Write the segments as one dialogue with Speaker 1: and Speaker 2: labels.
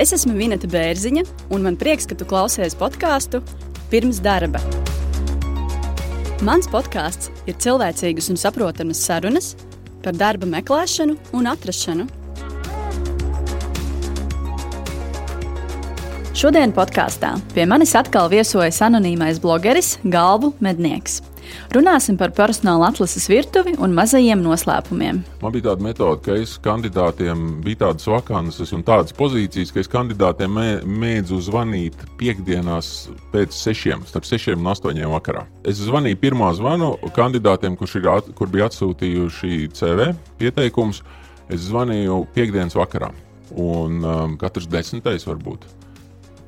Speaker 1: Es esmu Vineta Bērziņa, un man prieks, ka tu klausies podkāstu pirms darba. Mans podkāsts ir cilvēcīgas un saprotamas sarunas par darba meklēšanu un atrašanu. Šodien podkāstā pie manis atkal viesojas anonīmais blogeris Galvu Mednieks. Runāsim par personāla atlases virtuvi un mazajiem noslēpumiem.
Speaker 2: Man bija tāda metode, ka es kandidātiem bija tādas vakances un tādas pozīcijas, ka es kandidātiem mē, mēdzu zvanīt piekdienās pēc sešiem, starp sešiem un astoņiem vakarā. Es zvanīju pirmā zvanu kandidātiem, kurš ir, at, kur bija atsūtījuši CV pieteikumus. Es zvanīju piekdienas vakarā, un um, katrs desmitais varbūt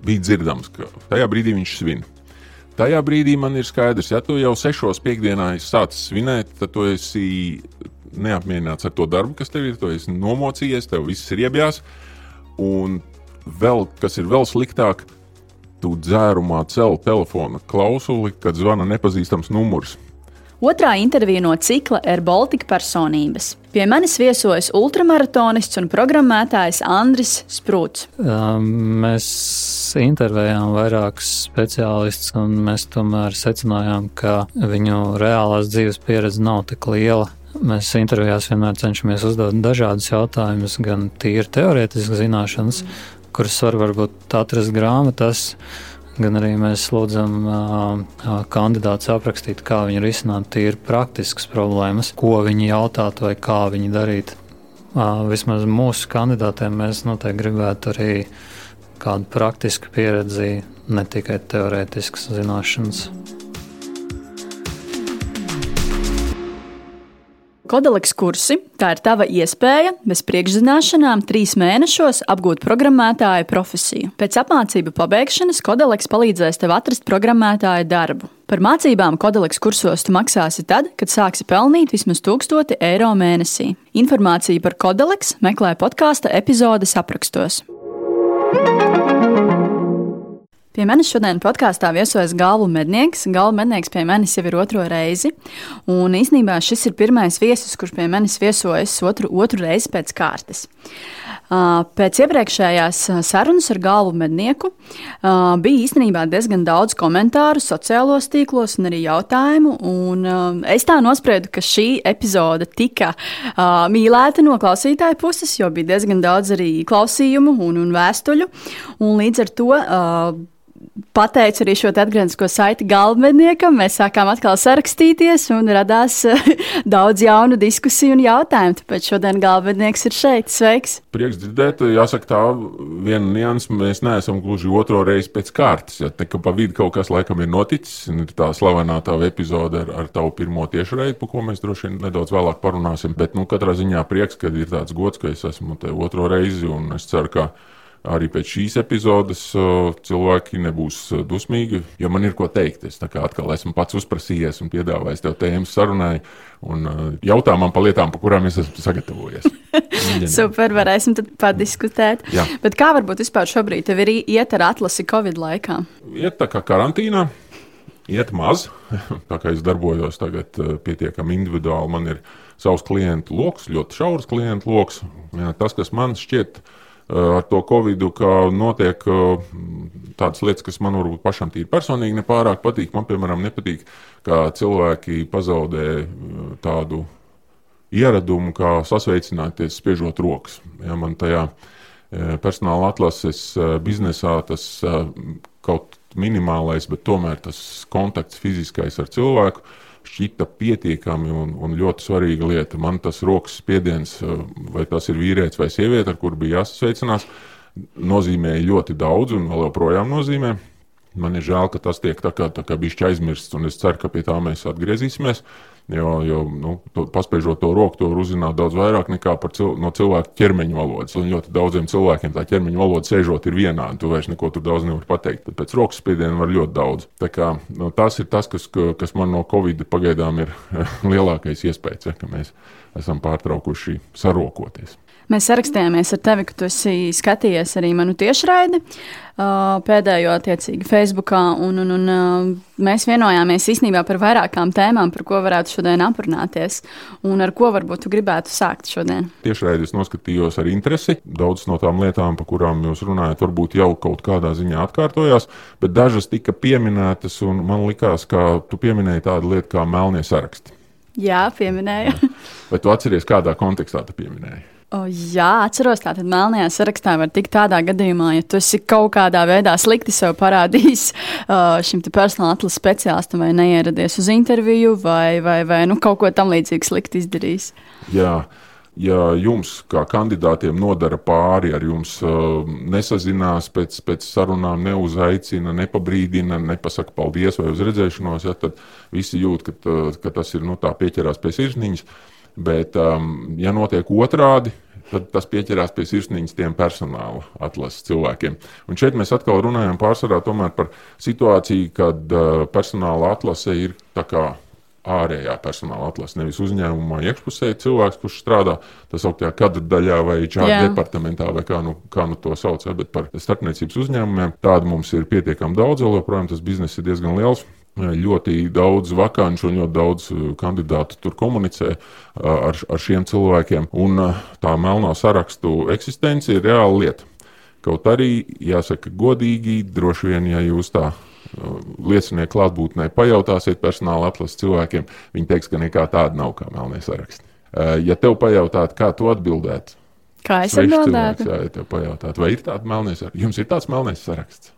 Speaker 2: bija dzirdams, ka tajā brīdī viņš svin. Tajā brīdī man ir skaidrs, ja tu jau sešos piekdienā sācis svinēt, tad tu esi neapmierināts ar to darbu, kas tev ir. Tu esi nomocījies, tev viss ir iebjās. Un vēl, kas ir vēl sliktāk, tu dzērumā cel telefona klausuli, kad zvana nepazīstams numurs.
Speaker 1: Otrā intervija no cikla ir Baltika personības. Pie manis viesojas ultramaratonists un programmētājs Andris Sprūts.
Speaker 3: Mēs intervējām vairākus speciālistus, un mēs tomēr secinājām, ka viņu reālās dzīves pieredze nav tik liela. Mēs intervijās vienmēr cenšamies uzdot dažādus jautājumus, gan tīri teorētiskas zināšanas, kuras var varbūt atrast grāmatās gan arī mēs lūdzam kandidātus aprakstīt, kā viņi risinātu tīri praktiskas problēmas, ko viņi jautātu vai kā viņi darītu. Uh, vismaz mūsu kandidātiem mēs noteikti gribētu arī kādu praktisku pieredzi, ne tikai teorētiskas zināšanas.
Speaker 1: Kodeliks kursi - tā ir tava iespēja bez priekšzināšanām trīs mēnešos apgūt programmētāja profesiju. Pēc apmācību pabeigšanas Kodeliks palīdzēs tev atrast programmētāja darbu. Par mācībām Kodeliks kursos tu maksāsi tad, kad sāksi pelnīt vismaz 1000 eiro mēnesī. Informāciju par Kodeliks meklē podkāstu epizodes aprakstos. Pie manis šodien podkāstā viesojas Galvu mednieks. Galvu mednieks pie manis jau ir otro reizi. Un īsnībā šis ir pirmais viesis, kurš pie manis viesojas otru, otru reizi pēc kārtas. Pēc iepriekšējās sarunas ar galvu mednieku bija īstenībā diezgan daudz komentāru sociālos tīklos un arī jautājumu. Un es tā nospriedu, ka šī epizode tika mīlēta no klausītāju puses, jo bija diezgan daudz arī klausījumu un, un vēstuļu. Un līdz ar to pateicu arī šo atgrieznisko saiti galvenajam. Mēs sākām atkal sarakstīties un radās daudz jaunu diskusiju un jautājumu. Tāpēc šodien galvenais ir šeit. Sveiks!
Speaker 2: Prieks dzirdēt, jāsaka, tā viena nianses. Mēs neesam gluži otro reizi pēc kārtas. Ja te pa vidu kaut kas laikam ir noticis, ir tā slavenā tā epizode ar, ar tavu pirmo tiešraidi, par ko mēs droši vien nedaudz vēlāk parunāsim. Bet, nu, katrā ziņā prieks, ka ir tāds gods, ka es esmu te otro reizi, un es ceru, ka arī pēc šīs epizodes cilvēki nebūs dusmīgi, jo man ir ko teikt. Es atkal esmu pats uzprasījies un piedāvājis tev tēmu sarunai un jautā man par lietām, par kurām es esmu sagatavojies.
Speaker 1: Super, varēsim tad padiskutēt. Jā. Bet kā varbūt vispār šobrīd tev ir iet ar atlasi Covid laikā?
Speaker 2: Iet tā kā karantīnā. Iet maz, tā kā es darbojos tagad pietiekami individuāli. Man ir savs klientu lokus, ļoti šaurs klientu lokus. Tas, kas man šķiet, ir ar to covidu, ka notiek tādas lietas, kas man varbūt pašam tīri personīgi nepārāk patīk. Man, piemēram, nepatīk, kā cilvēki pazaudē tādu ieradumu, kā sasveicināties, spiežot rokas. Ja man tajā personāla atlases biznesā tas kaut minimālais, bet tomēr tas kontakts fiziskais ar cilvēku šķita pietiekami un, un ļoti svarīga lieta. Man tas rokas spiediens, eh, vai tas ir vīrietis vai sieviete, ar kuru bija jāsasveicinās, nozīmēja ļoti daudz un vēl joprojām nozīmē. Man ir žēl, ka tas tiek tā kā, tā kā bišķi aizmirsts, un es ceru, ka pie tā mēs atgriezīsimies. Jo, jo nu, to, paspiežot to roku, to var uzzināt daudz vairāk nekā cil, no cilvēka ķermeņa valodas. Un ļoti daudziem cilvēkiem tā ķermeņa valoda sēžot ir vienāda. Tu vairs neko tur daudz nevari pateikt. Tad pēc rokas spiediena var ļoti daudz. Tā kā, nu, tas ir tas, kas, kas man no Covid pagaidām ir lielākais iespējas, ja, ka mēs esam pārtraukuši sarokoties.
Speaker 1: Mēs sarakstījāmies ar tevi, ka tu esi skatījies arī manu tiešraidi pēdējo attiecīgi Facebookā, un, un, un mēs vienojāmies īstenībā par vairākām tēmām, par ko varētu šodien aprunāties, un ar ko varbūt tu gribētu sākt šodien.
Speaker 2: Tiešraidi es noskatījos ar interesi. Daudzas no tām lietām, par kurām jūs runājat, varbūt jau kaut kādā ziņā atkārtojās, bet dažas tika pieminētas, un man likās, ka tu pieminēji tādu lietu kā melnie saraksti.
Speaker 1: Jā, pieminēju.
Speaker 2: Vai tu atceries, kādā kontekstā tu pieminēji?
Speaker 1: O, jā, atceros, tātad melnajā sarakstā var tikt tādā gadījumā, ja tu esi kaut kādā veidā slikti sev parādījis uh, šim personāla atlases speciālistam, vai neieradies uz interviju, vai, vai, vai nu, kaut ko tam līdzīgu slikti izdarījis.
Speaker 2: Jā. Ja jums, kā kandidātiem, nodara pāri, ar jums uh, nesazinās, pēc, pēc sarunām neuzaicina, nepabrīdina, nepasaka paldies vai uz redzēšanos, ja, tad visi jūt, ka, ka tas ir nu, tā pieķerās pie sirsniņas. Uh, Bet, um, ja notiek otrādi, tad tas pieķerās pie sirsniņas tiem personāla atlases cilvēkiem. Un šeit mēs atkal runājam pārsvarā par situāciju, kad uh, personāla atlase ir tā kā ārējā personāla atlase. Nevis uzņēmumā iekšpusē cilvēks, kurš strādā tā sauktā kadra daļā vai čāra departamentā, vai kā nu, kā nu to sauc, bet par starpniecības uzņēmumiem. Tādu mums ir pietiekami daudz, jo joprojām tas bizness ir diezgan liels ļoti daudz vakanču un ļoti daudz uh, kandidātu tur komunicē uh, ar, ar šiem cilvēkiem. Un uh, tā melnā sarakstu eksistence ir reāla lieta. Kaut arī, jāsaka, godīgi, droši vien, ja jūs tā liecinieku klātbūtnē pajautāsiet personāla atlases cilvēkiem, viņi teiks, ka nekā tāda nav kā melnie saraksti. Ja tev pajautātu, kā tu atbildētu?
Speaker 1: Kā es atbildētu?
Speaker 2: Jā, ja tev pajautātu, vai ir tāds melnais saraksts? Jums ir tāds melnais saraksts?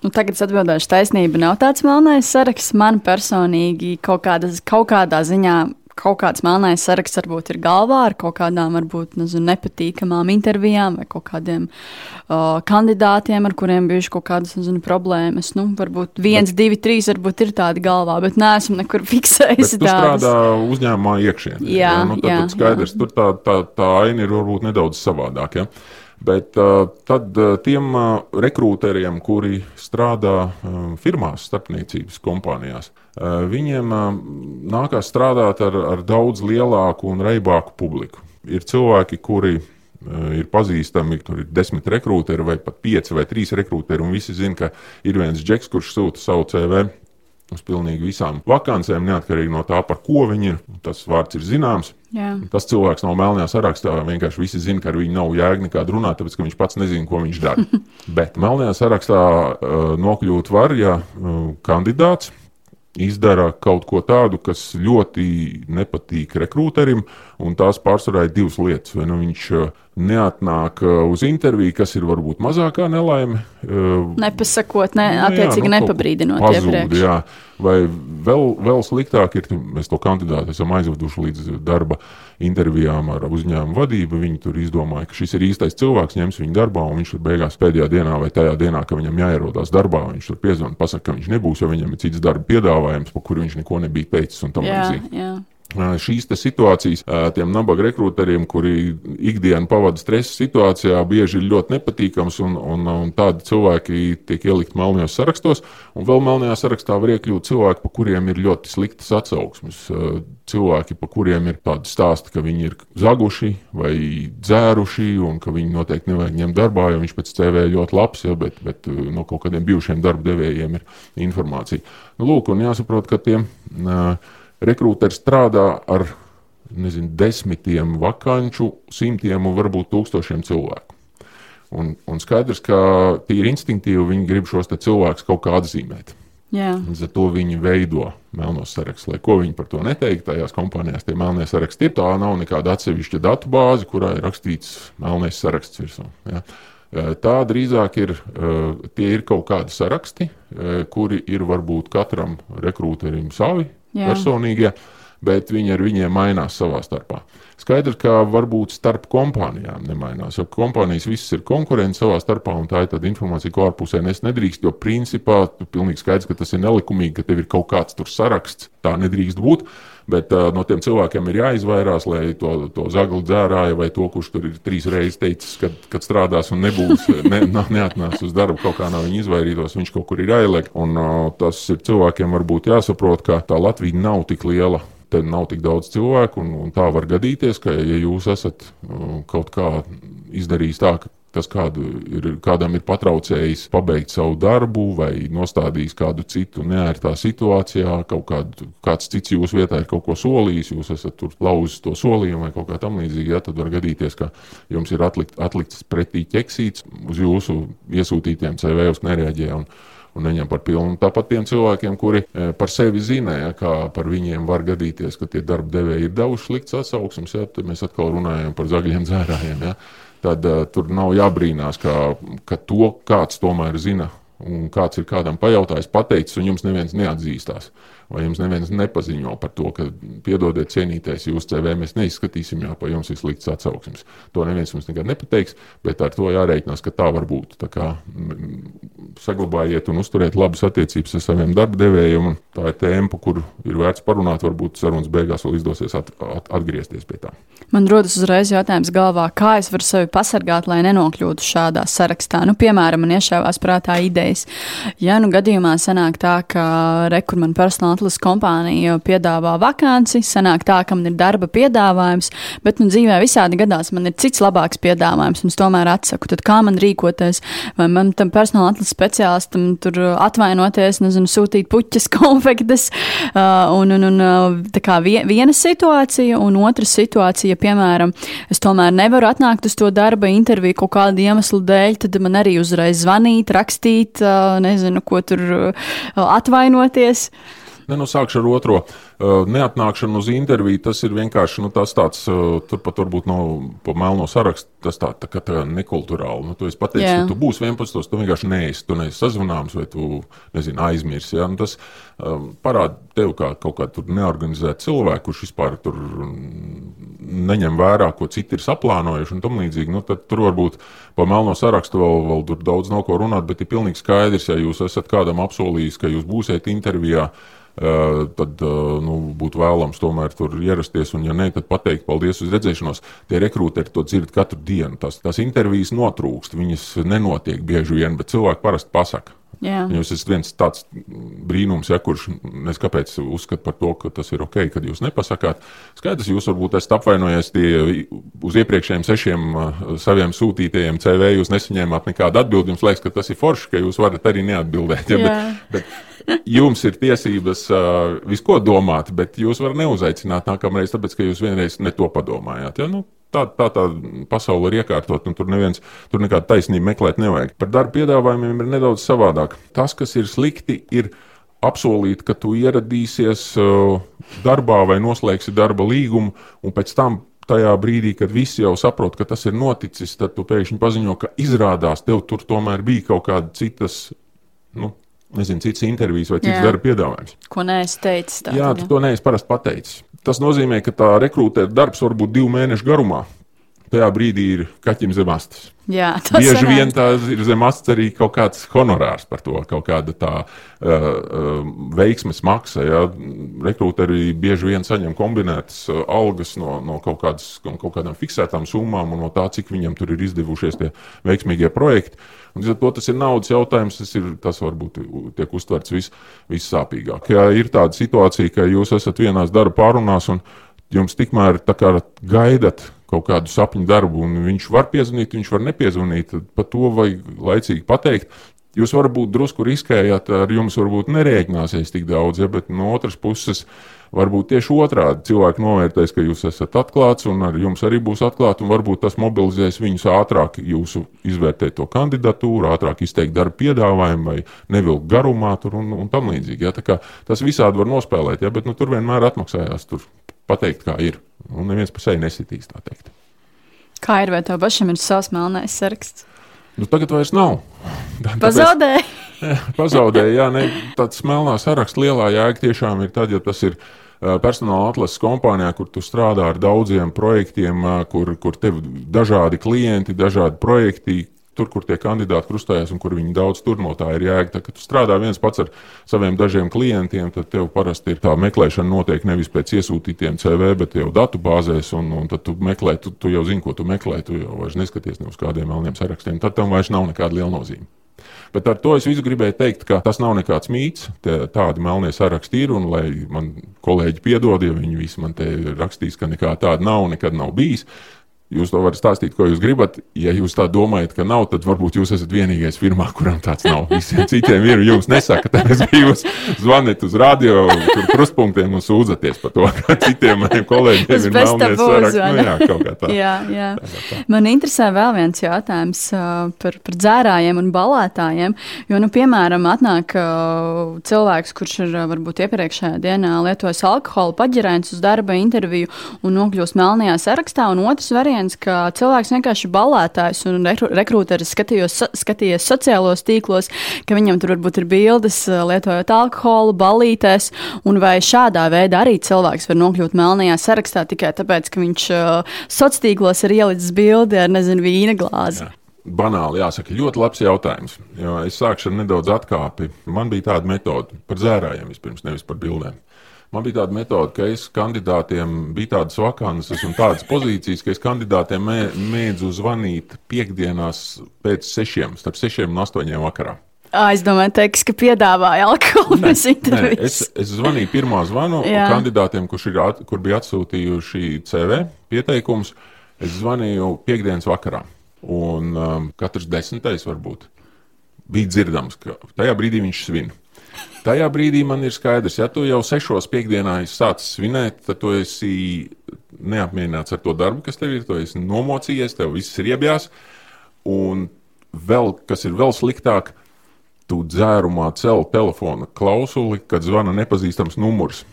Speaker 1: Nu, tagad es atbildēšu taisnība. Nav tāds melnais saraksts. Man personīgi kaut, kādas, kaut kādā ziņā kaut kāds melnais saraksts varbūt ir galvā ar kaut kādām varbūt nezinu, nepatīkamām intervijām vai kaut kādiem uh, kandidātiem, ar kuriem bijuši kaut kādas nezinu, problēmas. Nu, varbūt viens, bet, divi, trīs varbūt ir tādi galvā, bet neesmu nekur fiksējis.
Speaker 2: Tas strādā uzņēmumā iekšienē.
Speaker 1: Jā,
Speaker 2: ja? nu, tad, jā, tad skaidrs, jā. tur tā, tā, tā aina ir varbūt nedaudz savādāka. Ja? Bet tad tiem rekrūteriem, kuri strādā firmās, starpniecības kompānijās, viņiem nākās strādāt ar, ar daudz lielāku un reibāku publiku. Ir cilvēki, kuri ir pazīstami, tur ir desmit rekrūteri, vai pat pieci vai trīs rekrūteri, un visi zina, ka ir viens džeks, kurš sūta savu CV uz pilnīgi visām vakancēm, neatkarīgi no tā, par ko viņi ir. Tas vārds ir zināms.
Speaker 1: Jā.
Speaker 2: Tas cilvēks nav melnajā sarakstā. Vienkārši visi zina, ka ar viņu nav jēga nekāda runāt, tāpēc ka viņš pats nezina, ko viņš dara. Bet melnajā sarakstā uh, nokļūt var, ja uh, kandidāts izdara kaut ko tādu, kas ļoti nepatīk rekrūterim, un tās pārsvarā ir divas lietas. Vai nu viņš uh, neatnāk uh, uz interviju, kas ir varbūt mazākā nelaime.
Speaker 1: Uh, Nepasakot, ne, nu, attiecīgi nu, nepabrīdinot
Speaker 2: pazūd, iepriekš. Jā. Vai vēl, vēl sliktāk ir, mēs to kandidātu esam aizveduši līdz darba intervijām ar uzņēmumu vadību. Viņi tur izdomāja, ka šis ir īstais cilvēks, ņems viņu darbā, un viņš tur beigās pēdējā dienā vai tajā dienā, kad viņam jāierodās darbā, viņš tur piezvanīja, pasakā, ka viņš nebūs, jo viņam ir cits darba piedāvājums, par kuru viņš neko nebija teicis un tam līdzīgi šīs situācijas tiem nabaga rekrūteriem, kuri ikdienu pavada stresa situācijā, bieži ir ļoti nepatīkams, un, un, un tādi cilvēki tiek ielikt melnajos sarakstos. Un vēl melnajā sarakstā var iekļūt cilvēki, pa kuriem ir ļoti sliktas atsauksmes. Cilvēki, pa kuriem ir tādi stāsti, ka viņi ir zaguši vai dzēruši, un ka viņi noteikti nevajag ņemt darbā, jo viņš pēc CV ļoti labs, ja, bet, bet no kaut kādiem bijušiem darba devējiem ir informācija. Nu, lūk, un jāsaprot, ka tiem. Uh, rekrūteri strādā ar nezinu, desmitiem vakanču, simtiem un varbūt tūkstošiem cilvēku. Un, un skaidrs, ka tīri instinktīvi viņi grib šos cilvēkus kaut kā atzīmēt. Līdz ar to viņi veido melnos sarakstus. Lai ko viņi par to neteiktu, tajās kompānijās tie melnie saraksti ir. Tā nav nekāda atsevišķa datu bāze, kurā ir rakstīts melnais saraksts virsū. Ja. Tā drīzāk ir, tie ir kaut kādi saraksti, kuri ir varbūt katram rekrūterim savi, Jā. personīgie, bet viņi ar viņiem mainās savā starpā. Skaidrs, ka varbūt starp kompānijām nemainās, jo kompānijas visas ir konkurence savā starpā, un tā ir tāda informācija, ko ārpusē nes nedrīkst. Jo principā ir pilnīgi skaidrs, ka tas ir nelikumīgi, ka tev ir kaut kāds tur saraksts. Tā nedrīkst būt. Bet uh, no tiem cilvēkiem ir jāizvairās, lai to, to zagli dzērāju vai to, kurš tur ir trīs reizes teicis, kad, kad strādās un nebūs, ne, neatnāks uz darbu, kaut kā no viņa izvairītos, viņš kaut kur ir jāieliek. Un uh, tas ir cilvēkiem varbūt jāsaprot, ka tā Latvija nav tik liela te nav tik daudz cilvēku, un, un tā var gadīties, ka, ja jūs esat uh, kaut kā izdarījis tā, ka tas kādu ir, kādam ir patraucējis pabeigt savu darbu vai nostādījis kādu citu neērtā situācijā, kaut kādu, kāds cits jūsu vietā ir kaut ko solījis, jūs esat tur lauzis to solījumu vai kaut kā tam līdzīga, ja, tad var gadīties, ka jums ir atlikt, atlikts pretī ķeksīts uz jūsu iesūtītiem CV uz nereaģē. Un, neņem par pilnu. Tāpat tiem cilvēkiem, kuri e, par sevi zina, ja, kā par viņiem var gadīties, ka tie darba devēji ir devuši slikts atsauksmes, ja, tad mēs atkal runājam par zagļiem dzērājiem. Ja tad uh, tur nav jābrīnās, ka, ka to kāds tomēr zina un kāds ir kādam pajautājis, pateicis, un jums neviens neatzīstās vai jums neviens nepaziņo par to, ka, piedodiet, cienītais, jūs CV mēs neizskatīsim, jo pa jums ir slikts atsauksmes. To neviens mums nekad nepateiks, bet ar to jārēķinās, ka tā var būt. Tā kā saglabājiet un uzturiet labas attiecības ar saviem darbdevējiem, tā ir tēma, par kuru ir vērts parunāt, varbūt sarunas beigās vēl izdosies at, at, atgriezties pie tā.
Speaker 1: Man rodas uzreiz jautājums galvā, kā es varu sevi pasargāt, lai nenokļūtu šādā sarakstā. Nu, piemēram, man iešāvās prātā idejas. Ja nu gadījumā sanāk tā, ka rekur man personāla atlases kompānija piedāvā vakanci, sanāk tā, ka man ir darba piedāvājums, bet nu, dzīvē visādi gadās man ir cits labāks piedāvājums, un es tomēr atsaku. Tad kā man rīkoties? Vai man tam personāla atlases speciālistam tur atvainoties, nezinu, sūtīt puķas konfektes, uh, un, un, un uh, tā kā viena situācija, un otra situācija, piemēram, es tomēr nevaru atnākt uz to darba interviju kaut kādu iemeslu dēļ, tad man arī uzreiz zvanīt, rakstīt, uh, nezinu, ko tur atvainoties.
Speaker 2: Ne, nu, sākšu ar otro. Uh, neatnākšana uz interviju, tas ir vienkārši nu, tas tāds, uh, turpat varbūt no pa melno sarakstu, tas tā, tā, tā, tā nekulturāli. Nu, tu esi pateicis, yeah. ka tu būsi 11, tu vienkārši neesi, tu neesi sazvanāms vai tu, nezinu, aizmirsi. Ja? Nu, tas um, parāda tev kā kaut kā tur neorganizēt cilvēku, kurš vispār tur neņem vērā, ko citi ir saplānojuši un tam līdzīgi. Nu, tad tur varbūt pa melno sarakstu vēl, vēl tur daudz nav ko runāt, bet ir pilnīgi skaidrs, ja jūs esat kādam apsolījis, ka jūs būsiet intervijā, Eh, tad eh, nu, būtu vēlams tomēr tur ierasties. Un, ja nē, tad pateikt paldies uz redzēšanos. Tie rekrūteri to dzird katru dienu. Tas, tās intervijas notrūkst, viņas nenotiek bieži vien, bet cilvēki parasti pasaka. Jūs esat viens tāds brīnums, ja, kurš nes kāpēc uzskata par to, ka tas ir ok, kad jūs nepasakāt. Skaidrs, jūs varbūt esat apvainojies tie uz iepriekšējiem sešiem uh, saviem sūtītajiem CV, jūs nesaņēmāt nekādu atbildi. Jums liekas, ka tas ir forši, ka jūs varat arī neatbildēt. Ja, bet, bet jums ir tiesības uh, visko domāt, bet jūs varat neuzaicināt nākamreiz, tāpēc, ka jūs vienreiz ne to padomājāt. Ja? Nu, Tā, tā tā pasaule ir iekārtot, un tur neviens tur nekādu taisnību meklēt nevajag. Par darba piedāvājumiem ir nedaudz savādāk. Tas, kas ir slikti, ir apsolīt, ka tu ieradīsies uh, darbā vai noslēgsi darba līgumu, un pēc tam tajā brīdī, kad visi jau saprot, ka tas ir noticis, tad tu pēkšņi paziņo, ka izrādās tev tur tomēr bija kaut kāda citas. Nu, Nezinu, cits intervijas vai cits darba piedāvājums.
Speaker 1: Ko neesi teicis?
Speaker 2: Tātad, jā, tu to neesi parasti pateicis. Tas nozīmē, ka tā rekrutēta darbs var būt divu mēnešu garumā. Tajā brīdī ir kaķim zem astes.
Speaker 1: Jā,
Speaker 2: Bieži sanāk. vien tā ir zem astes arī kaut kāds honorārs par to, kaut kāda tā uh, veiksmes maksa. Ja? Rekruteri bieži vien saņem kombinētas algas no, no kaut, kādas, kaut kādām fiksētām summām un no tā, cik viņam tur ir izdevušies tie veiksmīgie projekti. Un, to, tas ir naudas jautājums, tas, ir, tas varbūt tiek uztverts vis, vissāpīgāk. Ja ir tāda situācija, ka jūs esat vienās darba pārunās un jums tikmēr gaidat kaut kādu sapņu darbu, un viņš var piezvanīt, viņš var nepiezvanīt. Par to vajag laicīgi pateikt. Jūs varbūt drusku riskējat, ar jums varbūt nerēķināsies tik daudz, ja, bet no otras puses, varbūt tieši otrādi cilvēki novērtēs, ka jūs esat atklāts, un ar jums arī būs atklāts, un varbūt tas mobilizēs viņus ātrāk, jūsu izvērtēt to kandidatūru, ātrāk izteikt darba piedāvājumu vai nevilkt garumā tur un, un tam līdzīgi. Ja. Tas visādi var nospēlēt, ja, bet nu, tur vienmēr atmaksājās tur pateikt, kā ir. Un neviens par sevi nesitīs tā teikt.
Speaker 1: Kā ir, vai tev pašam ir savs melnais saraksts?
Speaker 2: Nu, tagad vairs nav.
Speaker 1: Pazaudēji.
Speaker 2: Pazaudēji, jā, ne, tāds melnā saraksts lielā jēga tiešām ir tad, ja tas ir personāla atlases kompānijā, kur tu strādā ar daudziem projektiem, kur, kur tev dažādi klienti, dažādi projekti, tur, kur tie kandidāti krustējas un kur viņi daudz tur no tā ir jēga. Tad, kad tu strādā viens pats ar saviem dažiem klientiem, tad tev parasti ir tā meklēšana notiek nevis pēc iesūtītiem CV, bet jau datu bāzēs, un, un tad tu meklē, tu, tu jau zini, ko tu meklē, tu jau vairs neskaties ne uz kādiem melniem sarakstiem. Tad tam vairs nav nekāda liela nozīme. Bet ar to es visu gribēju teikt, ka tas nav nekāds mīts. Tādi melnie saraksti ir, un lai man kolēģi piedod, ja viņi visi man te rakstīs, ka nekā tāda nav, nekad nav bijis. Jūs to varat stāstīt, ko jūs gribat. Ja jūs tā domājat, ka nav, tad varbūt jūs esat vienīgais firmā, kuram tāds nav. Visiem citiem ir. Jums nesaka, tad jūs zvanāt uz radio, tur krustpunktiem un sūdzaties par to, ka citiem maniem kolēģiem ir melnēs. Nu, jā, kaut kā tā.
Speaker 1: jā, jā. Tā, tā. Man interesē vēl viens jautājums par, par dzērājiem un balētājiem. Jo, nu, piemēram, atnāk cilvēks, kurš ir varbūt iepriekšējā dienā lietojis alkoholu, paģirēns uz darba interviju un nokļūst melnajā sarakstā, un otrs variants variants, ka cilvēks vienkārši balētājs un rekrūteris skatījies sociālos tīklos, ka viņam tur varbūt ir bildes lietojot alkoholu, balītēs, un vai šādā veidā arī cilvēks var nokļūt melnajā sarakstā tikai tāpēc, ka viņš uh, sociālos tīklos ir ielicis bildi ar, nezinu, vīna glāzi. Jā.
Speaker 2: Banāli jāsaka, ļoti labs jautājums. Jo es sākšu ar nedaudz atkāpi. Man bija tāda metode par zērājiem vispirms, nevis par bildēm. Man bija tāda metode, ka es kandidātiem bija tādas vakances un tādas pozīcijas, ka es kandidātiem mē, mēdzu zvanīt piekdienās pēc sešiem, starp sešiem un astoņiem vakarā.
Speaker 1: Es domāju, teiks, ka piedāvāja alkoholu bez intervijas.
Speaker 2: Es, es zvanīju pirmā zvanu kandidātiem, ir, at, kur bija atsūtījuši CV pieteikumus. Es zvanīju piekdienas vakarā, un um, katrs desmitais varbūt bija dzirdams, ka tajā brīdī viņš svin. Tajā brīdī man ir skaidrs, ja tu jau sešos piekdienā sācis svinēt, tad tu esi neapmierināts ar to darbu, kas tev ir. Tu esi nomocījies, tev viss ir iebjās. Un vēl, kas ir vēl sliktāk, tu dzērumā cel telefona klausuli, kad zvana nepazīstams numurs.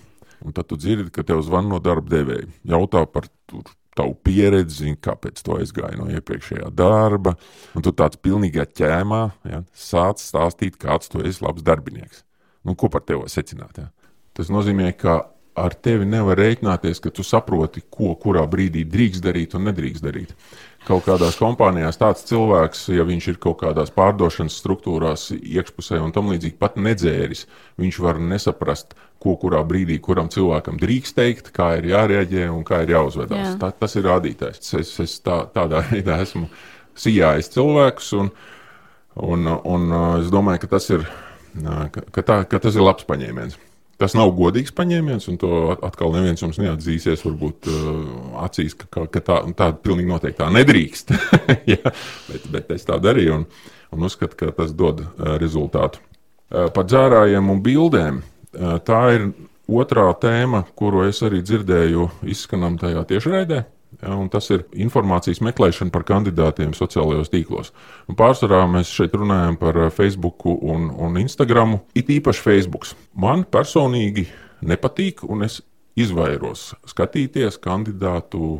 Speaker 2: Un tad tu dzirdi, ka tev zvana no darba devēja. Jautā par tur, tavu pieredzi, kāpēc tu aizgāji no iepriekšējā darba. Un tu tāds pilnīgā ķēmā ja, sāc stāstīt, kāds tu esi labs darbinieks. Nu, ko par tevi secināt? Ja? Tas nozīmē, ka ar tevi nevar rēķināties, ka tu saproti, ko kurā brīdī drīkst darīt un nedrīkst darīt. Kaut kādās kompānijās tāds cilvēks, ja viņš ir kaut kādās pārdošanas struktūrās, iekšpusē un tam līdzīgi pat nedzēris, viņš var nesaprast, ko kurā brīdī kuram cilvēkam drīkst teikt, kā ir jārēģē un kā ir jāuzvedās. Jā. Tā, tas ir rādītājs. Es, es tā, tādā veidā esmu sijājis cilvēkus, un, un, un es domāju, ka tas ir, ka, ka tā, ka tas ir labs paņēmiens. Tas nav godīgs paņēmiens, un to atkal neviens jums neatzīsies, varbūt uh, acīs, ka, ka tā, tā pilnīgi noteikti tā nedrīkst. ja, bet, bet es tā darīju un, un uzskatu, ka tas dod uh, rezultātu. Uh, par dzērājiem un bildēm. Uh, tā ir otrā tēma, kuru es arī dzirdēju izskanam tajā tiešraidē. Ja, tas ir informācijas meklēšana par kandidātiem sociālajos tīklos. Un pārsvarā mēs šeit runājam par eh, Facebook un, un Instagram. It īpaši Facebook. Man personīgi nepatīk, un es izvairos skatīties kandidātu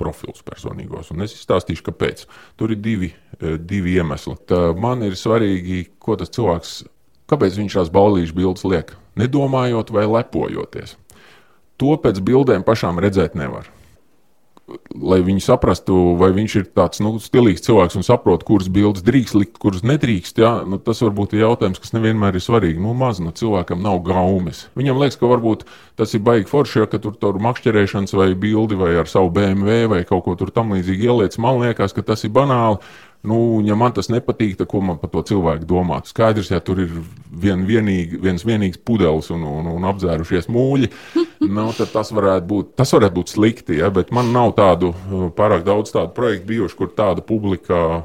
Speaker 2: profilus personīgos. Un es izstāstīšu, kāpēc. Tur ir divi, eh, divi iemesli. Tā man ir svarīgi, ko tas cilvēks, kāpēc viņš tās baudīšu bildes liek. Nedomājot vai lepojoties. To pēc bildēm pašām redzēt nevar lai viņi saprastu, vai viņš ir tāds nu, stilīgs cilvēks un saprot, kuras bildes drīkst likt, kuras nedrīkst. Jā, nu, tas varbūt ir jautājums, kas nevienmēr ir svarīgi. Nu, maz no cilvēkam nav gaumes. Viņam liekas, ka varbūt tas ir baigi forši, ja tur tur makšķerēšanas vai bildi vai ar savu BMW vai kaut ko tam līdzīgi ieliec. Man liekas, ka tas ir banāli. Nu, ja man tas nepatīk, tad ko man par to cilvēku domāt? Skaidrs, ja tur ir vien, vienīgi, viens vienīgs pudelis un, un, un apdzērušies mūļi, nu, tad tas varētu būt, tas varētu būt slikti. Ja? Bet man nav tādu pārāk daudz tādu projektu bijuši, kur tāda publika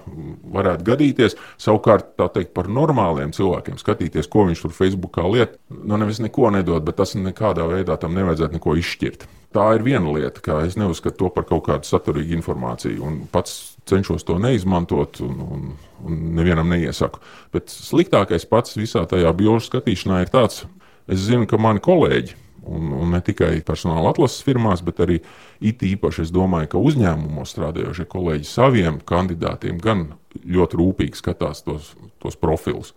Speaker 2: varētu gadīties. Savukārt, tā teikt, par normāliem cilvēkiem skatīties, ko viņš tur Facebookā liet, nu, nevis neko nedod, bet tas nekādā veidā tam nevajadzētu neko izšķirt. Tā ir viena lieta, ka es neuzskatu to par kaut kādu saturīgu informāciju. Un pats cenšos to neizmantot un, un, un nevienam neiesaku. Bet sliktākais pats visā tajā biožu skatīšanā ir tāds, es zinu, ka mani kolēģi. Un, un ne tikai personāla atlases firmās, bet arī it īpaši es domāju, ka uzņēmumos strādājošie kolēģi saviem kandidātiem gan ļoti rūpīgi skatās tos, tos profilus.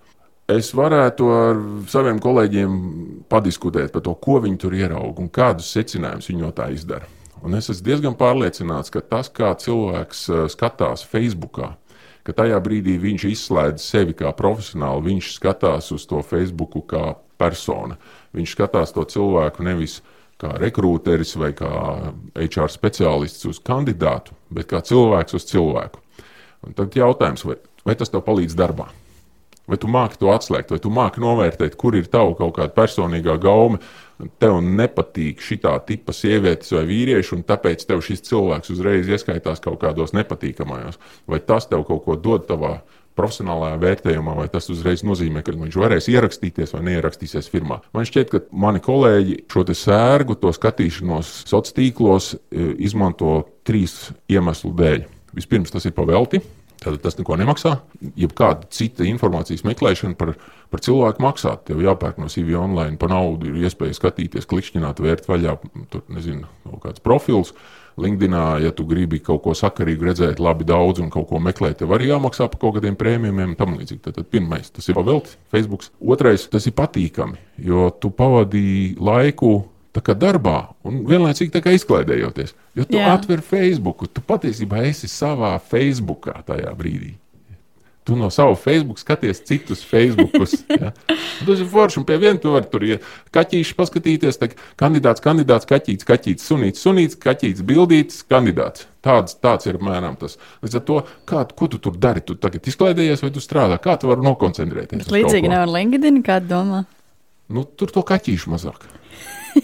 Speaker 2: Es varētu ar saviem kolēģiem padiskutēt par to, ko viņi tur ieraudzīja un kādus secinājumus viņi no tā izdara. Un es esmu diezgan pārliecināts, ka tas, kā cilvēks uh, skatās Facebook, ka tajā brīdī viņš izslēdz sevi kā profesionāli, viņš skatās uz to Facebook kā persona. Viņš skatās to cilvēku nevis kā rekrūteris vai kā HR speciālists uz kandidātu, bet kā cilvēks uz cilvēku. Un tad jautājums, vai, vai tas tev palīdz darbā? Vai tu māki to atslēgt, vai tu māki novērtēt, kur ir tava kaut kāda personīgā gaume, tev nepatīk šī tipa sievietes vai vīrieši, un tāpēc tev šis cilvēks uzreiz ieskaitās kaut kādos nepatīkamajos. Vai tas tev kaut ko dod tavā profesionālajā vērtējumā, vai tas uzreiz nozīmē, ka viņš varēs ierakstīties vai neierakstīsies firmā. Man šķiet, ka mani kolēģi šo sērgu, to skatīšanos sociālos tīklos e, izmanto trīs iemeslu dēļ. Vispirms tas ir pavelti, Tad tas neko nemaksā. Jebkāda cita informācijas meklēšana par, par cilvēku maksā. Tev jāpērk no CV online par naudu, ir iespēja skatīties, klikšķināt, vērt vaļā, tur nezinu, kaut kāds profils. LinkedInā, ja tu gribi kaut ko sakarīgu redzēt, labi daudz un kaut ko meklēt, tev arī jāmaksā par kaut kādiem prēmijiem un tam līdzīgi. Tad, tad pirmais tas ir pavelti, Facebook. Otrais tas ir patīkami, jo tu pavadīji laiku tā kā darbā un vienlaicīgi izklaidējoties. Jo tu Jā. atver Facebook, tu patiesībā esi savā Facebookā tajā brīdī. Tu no sava Facebook skaties citus Facebookus. Ja? Tas ir forši. Un pie viena tur var tur ir kaķīši paskatīties. Tā, kandidāts, kandidāts, kaķītis, kaķītis, sunīts, sunīts, kaķītis, bildītis, kandidāts. Tāds, tāds ir apmēram tas. Līdz ar to, kā, ko tu tur dari? Tu tagad izklaidējies vai tu strādā? Kā tu vari nokoncentrēties?
Speaker 1: Līdzīgi nevar LinkedIn, kā domā?
Speaker 2: Nu, tur to kaķīšu mazāk.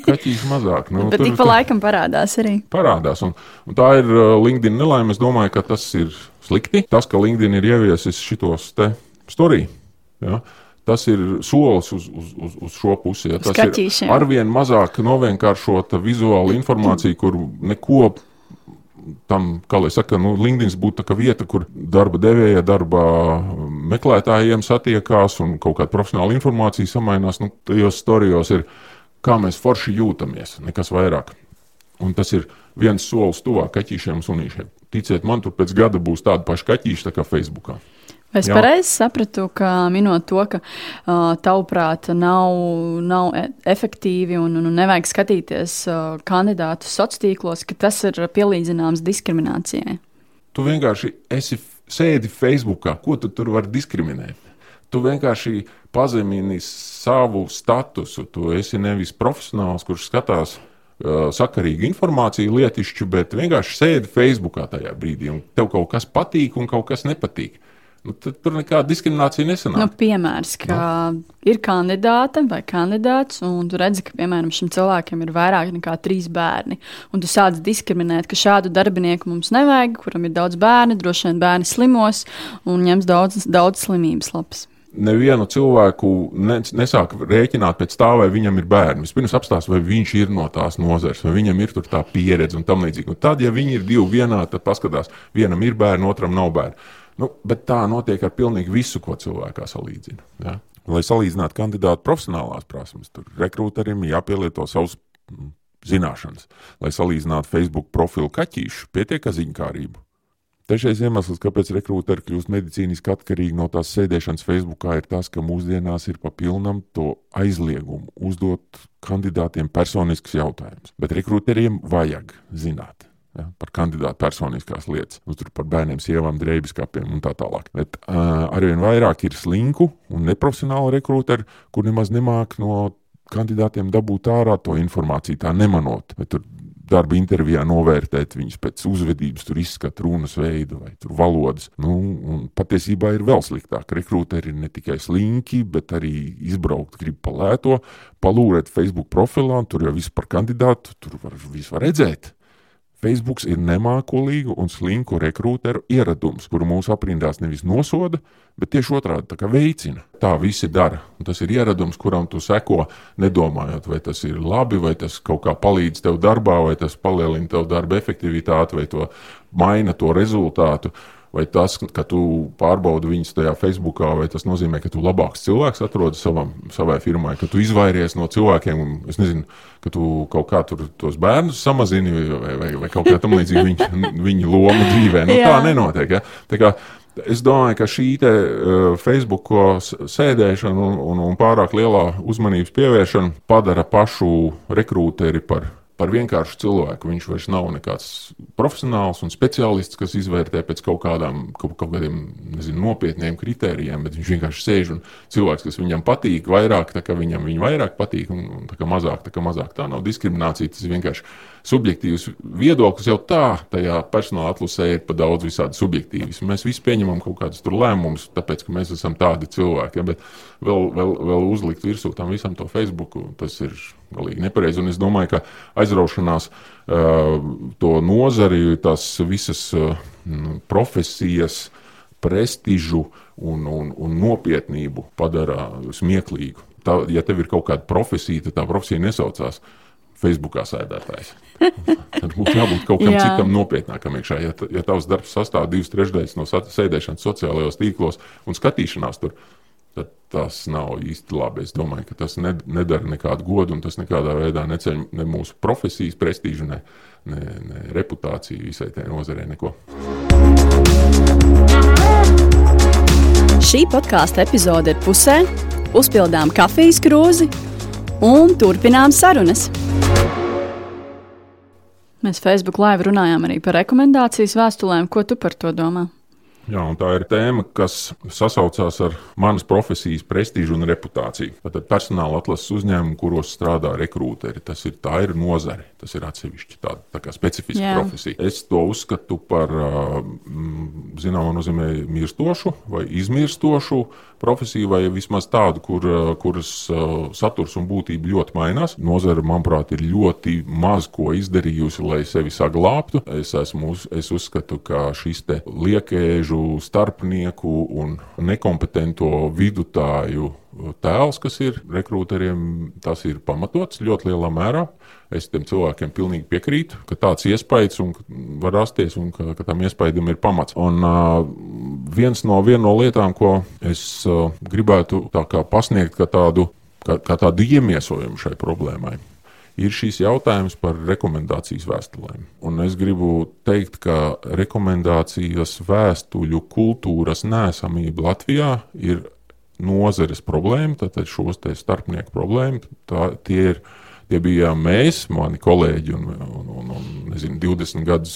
Speaker 2: Kaķīši mazāk.
Speaker 1: Nu, Bet tik pa laikam parādās arī.
Speaker 2: Parādās. Un, un tā ir uh, LinkedIn nelaime. Es domāju, ka tas ir slikti. Tas, ka LinkedIn ir ieviesis šitos te storiju. Ja? Tas ir solis uz, uz, uz, uz šo pusi. Ja? Tas
Speaker 1: Skatīšiem.
Speaker 2: ir arvien mazāk novienkāršota vizuāla informācija, kur neko tam, kā lai saka, nu, LinkedIn būtu tā vieta, kur darba devēja, darba meklētājiem satiekās un kaut kāda profesionāla informācija samainās. Nu, tajos storijos ir kā mēs forši jūtamies, nekas vairāk. Un tas ir viens solis tuvāk kaķīšiem un sunīšiem. Ticiet man, tur pēc gada būs tādi paši kaķīši tā kā Facebookā.
Speaker 1: Vai es pareizi sapratu, ka minot to, ka uh, tavuprāt nav, nav e, efektīvi un, un nevajag skatīties uh, kandidātus sociālos tīklos, ka tas ir pielīdzināms diskriminācijai?
Speaker 2: Tu vienkārši esi sēdi Facebookā, ko tu tur vari diskriminēt? Tu vienkārši pazemini savu statusu. Tu esi nevis profesionāls, kurš skatās uh, sakarīgu informāciju, lietišķu, bet vienkārši sēdi Facebookā tajā brīdī, un tev kaut kas patīk un kaut kas nepatīk. Nu, tur nekāda diskriminācija nesanāk.
Speaker 1: Nu, piemērs, ka no. ir kandidāte vai kandidāts, un tu redzi, ka piemēram šim cilvēkam ir vairāk nekā trīs bērni. Un tu sāc diskriminēt, ka šādu darbinieku mums nevajag, kuram ir daudz bērnu, droši vien bērni slimos un ņems daudz, daudz slimības lapas
Speaker 2: nevienu cilvēku ne, nesāk rēķināt pēc tā, vai viņam ir bērni. Vispirms apstāsta, vai viņš ir no tās nozares, vai viņam ir tā pieredze un tam līdzīgi. Un tad, ja viņi ir divi vienā, tad paskatās, vienam ir bērni, otram nav bērni. Nu, bet tā notiek ar pilnīgi visu, ko cilvēkā salīdzina. Ja? Lai salīdzinātu kandidātu profesionālās prasmes, tur rekrūterim jāpielieto savus mm, zināšanas. Lai salīdzinātu Facebook profilu kaķīšu, pietiek ar ziņkārību. Trešais iemesls, kāpēc rekrūteri kļūst medicīniski atkarīgi no tās sēdēšanas Facebookā, ir tas, ka mūsdienās ir papilnam to aizliegumu uzdot kandidātiem personisks jautājums. Bet rekrūteriem vajag zināt. Ja, par kandidātu personiskās lietas, nu, par bērniem, sievām, drēbiskapiem un tā tālāk. Bet uh, arvien vairāk ir slinku un neprofesionālu rekrūteru, kur nemaz nemāk no kandidātiem dabūt ārā to informāciju, tā nemanot. Bet tur darba intervijā novērtēt viņus pēc uzvedības, tur izskata runas veidu vai valodas. Nu, patiesībā ir vēl sliktāk. Rekrūteri ir ne tikai slinki, bet arī izbraukt, grib palēto, palūrēt Facebook profilā, tur jau viss par kandidātu, tur var, viss var redzēt. Facebook ir nemākulīgu un slinku rekrūteru ieradums, kuru mūsu aprindās nevis nosoda, bet tieši otrādi veicina. Tā visi dara. Un tas ir ieradums, kuram tu seko, nedomājot, vai tas ir labi, vai tas kaut kā palīdz tev darbā, vai tas palielina tev darba efektivitāti, vai to maina to rezultātu vai tas, ka tu pārbaudi viņus tajā Facebookā, vai tas nozīmē, ka tu labāks cilvēks atrodi savam, savai firmai, ka tu izvairies no cilvēkiem, un es nezinu, ka tu kaut kā tur tos bērnus samazini vai, vai, vai kaut kā tam līdzīga viņa, viņa loma dzīvē. Nu, tā nenotiek. Ja? Tā kā, Es domāju, ka šī te, uh, Facebook sēdēšana un, un, un pārāk lielā uzmanības pievēršana padara pašu rekrūteri par par vienkāršu cilvēku. Viņš vairs nav nekāds profesionāls un speciālists, kas izvērtē pēc kaut, kādām, kaut, kaut kādiem nezinu, nopietniem kritērijiem, bet viņš vienkārši sēž un cilvēks, kas viņam patīk, vairāk, tā kā viņam viņa vairāk patīk, un, un tā kā mazāk, tā kā mazāk. Tā nav diskriminācija, tas ir vienkārši subjektīvs viedoklis. Jau tā, tajā personāla atlasē ir pa daudz visādi subjektīvas. Mēs visi pieņemam kaut kādus lēmumus, tāpēc, ka mēs esam tādi cilvēki. Ja, bet vēl, vēl, vēl uzlikt virsū tam visam to Facebook, tas ir galīgi nepareizi. Un es domāju, ka aizraušanās uh, to nozari, tās visas uh, profesijas, prestižu un, un, un nopietnību padara smieklīgu. Tā, ja tev ir kaut kāda profesija, tad tā profesija nesaucās Facebookā sēdētājs. Tad būtu jābūt kaut kam Jā. citam nopietnākam iekšā. Ja, ja tavs darbs sastāv divas trešdaļas no sēdēšanas sociālajos tīklos un skatīšanās tur, tad tas nav īsti labi. Es domāju, ka tas nedara nekādu godu, un tas nekādā veidā neceļ ne mūsu profesijas prestižu, ne, ne, ne reputāciju visai tajā nozarē. Neko.
Speaker 1: Šī podkāstu epizode ir pusē, uzpildām kafijas krūzi un turpinām sarunas. Mēs Facebook live runājām arī par rekomendācijas vēstulēm. Ko tu par to domā?
Speaker 2: Jā, tā ir tēma, kas sasaucās ar manas profesijas prestižu un reputāciju. Tad personāla atlases uzņēmumu, kuros strādā rekrūteri, tas ir, ir nozare, tas ir atsevišķi tāda tā kā specifiska Jā. profesija. Es to uzskatu par zināmā nozīmē mirstošu vai izmirstošu profesiju, vai vismaz tādu, kur, kuras saturs un būtība ļoti mainās. Nozara, manuprāt, ir ļoti maz ko izdarījusi, lai sevi saglabātu. Es, esmu, es uzskatu, ka šis liekēžu robežu starpnieku un nekompetento vidutāju tēls, kas ir rekrūteriem, tas ir pamatots ļoti lielā mērā. Es tam cilvēkiem pilnīgi piekrītu, ka tāds iespējas var rasties un ka, ka tam iespējam ir pamats. Un uh, viens no, viena no lietām, ko es uh, gribētu pasniegt kā tādu, kā, kā tādu iemiesojumu šai problēmai, ir šīs jautājums par rekomendācijas vēstulēm. Un es gribu teikt, ka rekomendācijas vēstuļu kultūras nēsamība Latvijā ir nozares problēma, tātad šos te starpnieku problēmu. Tā, tie ir Tie bija mēs, mani kolēģi, un, un, un, un nezinu, 20 gadus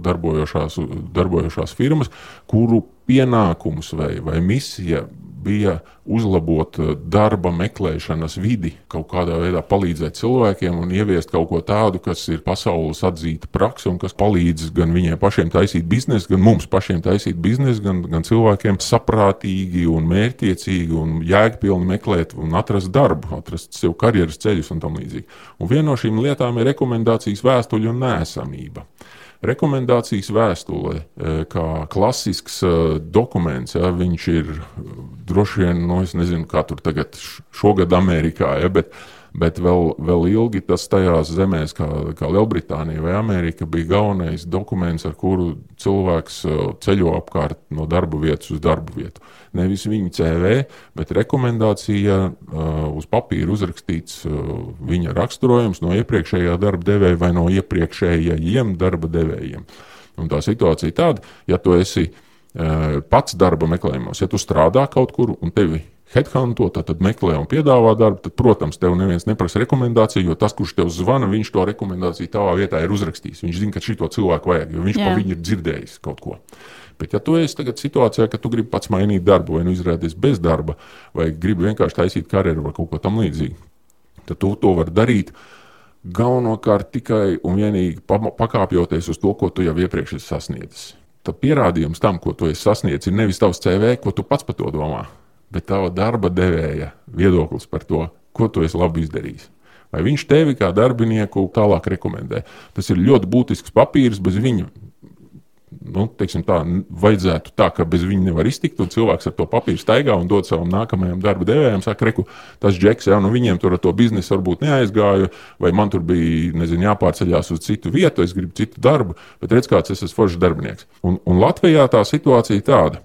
Speaker 2: darbojošās, darbojošās firmas, kuru pienākums vai, vai misija bija uzlabot eh, darba meklēšanas vidi, kaut kādā veidā palīdzēt cilvēkiem un ieviest kaut ko tādu, kas ir pasaules atzīta praksa un kas palīdz gan viņiem pašiem taisīt biznesu, gan mums pašiem taisīt biznesu, gan, gan cilvēkiem saprātīgi un mērķiecīgi un jēgpilni meklēt un atrast darbu, atrast sev karjeras ceļus un tam līdzīgi. Un viena no šīm lietām ir rekomendācijas vēstuļu un nēsamība rekomendācijas vēstule, e, kā klasisks e, dokuments. Ja, viņš ir e, droši vien, nu, es nezinu, kā tur tagad šogad Amerikā, ja, bet bet vēl, vēl ilgi tas tajās zemēs, kā, kā Lielbritānija vai Amerika, bija galvenais dokuments, ar kuru cilvēks uh, ceļo apkārt no darba vietas uz darbu vietu. Nevis viņa CV, bet rekomendācija uh, uz papīra uzrakstīts uh, viņa raksturojums no iepriekšējā darba devēja vai no iepriekšējiem darba devējiem. Un tā situācija ir tāda, ja tu esi uh, pats darba meklējumos, ja tu strādā kaut kur un tevi headhunto, tad meklē un piedāvā darbu, tad, protams, tev neviens neprasa rekomendāciju, jo tas, kurš tev zvana, viņš to rekomendāciju tavā vietā ir uzrakstījis. Viņš zina, ka šito cilvēku vajag, jo viņš Jā. pa viņu ir dzirdējis kaut ko. Bet, ja tu esi tagad situācijā, ka tu gribi pats mainīt darbu, vai nu izrādīties bez darba, vai gribi vienkārši taisīt karjeru vai kaut ko tam līdzīgu, tad tu to vari darīt galvenokārt tikai un vienīgi pakāpjoties uz to, ko tu jau iepriekš esi sasniedzis. Tad pierādījums tam, ko tu esi sasniedzis, ir nevis tavs CV, ko tu pats par to domā, bet tava darba devēja viedoklis par to, ko tu esi labi izdarījis. Vai viņš tevi kā darbinieku tālāk rekomendē? Tas ir ļoti būtisks papīrs, bez viņa. Nu, tā, vajadzētu tā, ka bez viņa nevar iztikt, un cilvēks ar to papīru staigā un dod savam nākamajam darba devējam, saka, reku, tas džeks, jau nu viņiem tur ar to biznesu varbūt neaizgāja, vai man tur bija, nezinu, jāpārceļās uz citu vietu, es gribu citu darbu, bet redz, kāds es esmu foršs darbinieks. Un, un Latvijā tā situācija ir tāda.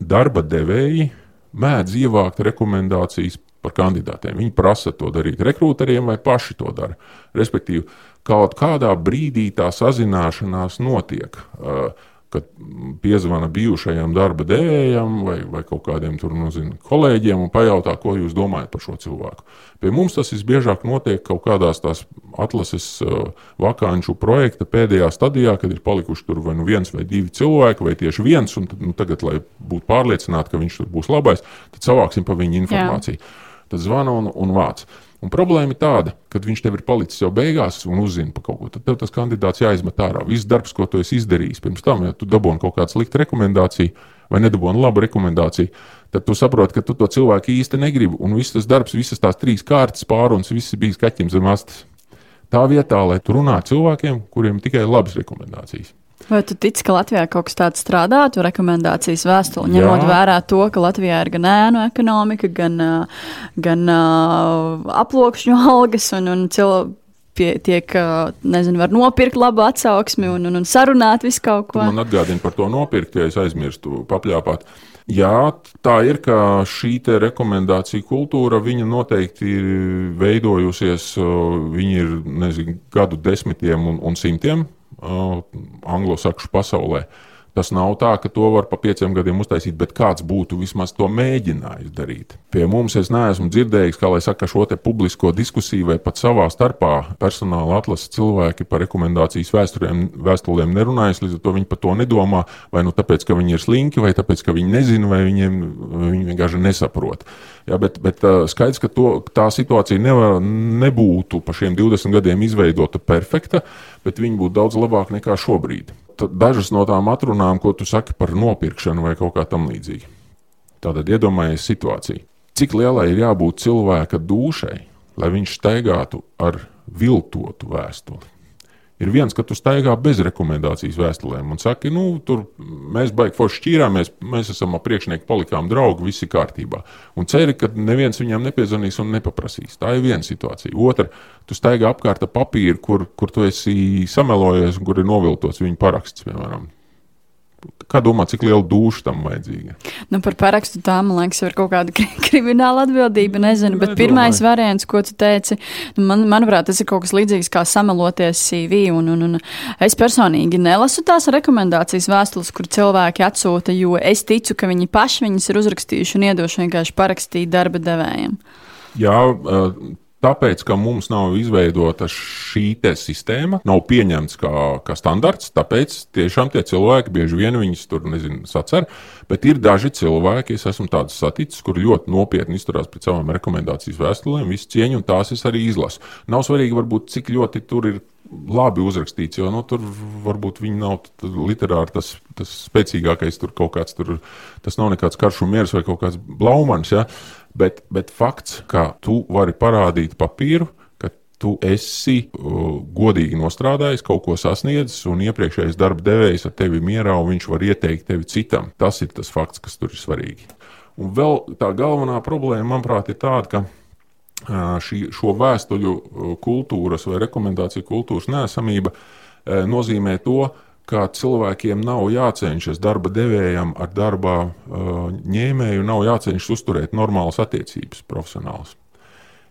Speaker 2: Darba devēji mēdz ievākt rekomendācijas par kandidātiem. Viņi prasa to darīt rekrūteriem vai paši to dara. Respektīvi, kaut kādā brīdī tā sazināšanās notiek. Uh, kad piezvana bijušajam darba devējam vai, vai kaut kādiem tur, nu, zinu, kolēģiem un pajautā, ko jūs domājat par šo cilvēku. Pie mums tas visbiežāk notiek kaut kādās tās atlases uh, vakāņu projekta pēdējā stadijā, kad ir palikuši tur vai nu viens vai divi cilvēki, vai tieši viens, un tad, nu, tagad, lai būtu pārliecināti, ka viņš tur būs labais, tad savāksim pa viņu informāciju. Jā. Tad zvana un, un vāc. Un problēma ir tāda, ka viņš tev ir palicis jau beigās un uzzina par kaut ko. Tad tev tas kandidāts jāizmet ārā. Viss darbs, ko tu esi izdarījis pirms tam, ja tu dabūji kaut kādu sliktu rekomendāciju vai nedabūji labu rekomendāciju, tad tu saproti, ka tu to cilvēku īsti negribi. Un viss tas darbs, visas tās trīs kārtas pārunas, viss bija kaķim zem astes. Tā vietā, lai tu runātu cilvēkiem, kuriem tikai labas rekomendācijas.
Speaker 1: Vai tu tici, ka Latvijā kaut kas tāds strādātu, rekomendācijas vēstuli, ņemot Jā. vērā to, ka Latvijā ir gan ēnu ekonomika, gan, gan uh, aploksņu algas un, un cilvēku tiek, nezinu, var nopirkt labu atsauksmi un, un, un sarunāt visu kaut ko.
Speaker 2: Man atgādina par to nopirkt, ja es aizmirstu papļāpāt. Jā, tā ir, ka šī rekomendācija kultūra, viņa noteikti ir veidojusies, viņa ir, nezinu, gadu desmitiem un, un simtiem anglosakšu pasaulē. Tas nav tā, ka to var pa pieciem gadiem uztaisīt, bet kāds būtu vismaz to mēģinājis darīt. Pie mums es neesmu dzirdējis, kā lai saka, šo publisko diskusiju vai pat savā starpā personāla atlases cilvēki par rekomendācijas vēstulēm nerunājas, līdz ar to viņi par to nedomā, vai nu tāpēc, ka viņi ir slinki, vai tāpēc, ka viņi nezina, vai viņiem viņi vienkārši nesaprot. Ja, bet, bet skaidrs, ka to, tā situācija nevar, nebūtu pa šiem 20 gadiem izveidota perfekta, bet viņi būtu daudz labāki nekā šobrīd dažas no tām atrunām, ko tu saki par nopirkšanu vai kaut kā tam līdzīga. Tātad iedomājies situāciju. Cik lielai ir jābūt cilvēka dušai, lai viņš staigātu ar viltotu vēstuli? Ir viens, ka tu staigā bez rekomendācijas vēstulēm un saki, nu, tur mēs baigi forši šķīrāmies, mēs esam ap priekšnieku palikām draugi, viss ir kārtībā. Un ceri, ka neviens viņam nepiezvanīs un nepaprasīs. Tā ir viena situācija. Otra, tu staigā apkārt ar papīru, kur, kur tu esi samelojies un kur ir noviltots viņa paraksts, piemēram. Kā domā, cik liela duša tam vajadzīga?
Speaker 1: Nu, par parakstu tā, man liekas, ir kaut kāda krimināla atbildība. Nezinu, bet pirmais variants, ko tu teici, nu, man, manuprāt, tas ir kaut kas līdzīgs kā sameloties CV. Un, un, un es personīgi nelasu tās rekomendācijas vēstules, kur cilvēki atsūta, jo es ticu, ka viņi paši viņas ir uzrakstījuši un iedoši vienkārši parakstīt darba devējiem.
Speaker 2: Jā, Tāpēc, ka mums nav izveidota šī sistēma, nav pieņemts kā, kā standarts, tāpēc tiešām tie cilvēki bieži vien viņus tur nezinu, sacer. Bet ir daži cilvēki, es esmu tādus saticis, kur ļoti nopietni izturās pret savām rekomendācijas vēstulēm, visu cieņu, un tās es arī izlasu. Nav svarīgi, varbūt, cik ļoti tur ir labi uzrakstīts, jo nu, tur varbūt viņi nav literāri tas, tas spēcīgākais, tur kaut kāds, tur, tas nav nekāds karš un miers vai kaut kāds blaumans. Ja? Bet, bet fakts, ka tu vari parādīt papīru, ka tu esi uh, godīgi nostrādājis, kaut ko sasniedzis, un iepriekšējais darba devējs ar tevi mierā, un viņš var ieteikt tevi citam. Tas ir tas fakts, kas tur ir svarīgi. Un vēl tā galvenā problēma, manuprāt, ir tāda, ka uh, šī, šo vēstuļu kultūras vai rekomendāciju kultūras nesamība uh, nozīmē to, ka ka cilvēkiem nav jācenšas darba devējam ar darba uh, ņēmēju, nav jācenšas uzturēt normālas attiecības profesionāls.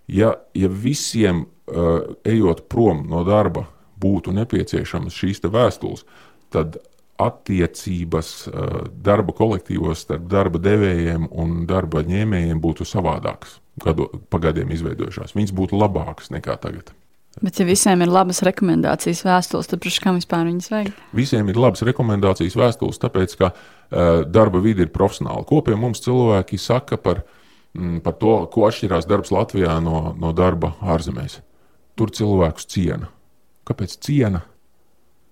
Speaker 2: Ja, ja visiem uh, ejot prom no darba būtu nepieciešamas šīs vēstules, tad attiecības uh, darba kolektīvos starp darba devējiem un darba ņēmējiem būtu savādākas, gadu, pagadiem izveidojušās. Viņas būtu labākas nekā tagad.
Speaker 1: Bet, ja visiem ir labas rekomendācijas vēstules, tad kam vispār viņas vajag?
Speaker 2: Visiem ir labas rekomendācijas vēstules, tāpēc, ka uh, darba vide ir profesionāla. Ko pie mums cilvēki saka par, mm, par to, ko atšķirās darbs Latvijā no, no darba ārzemēs? Tur cilvēkus ciena. Kāpēc ciena?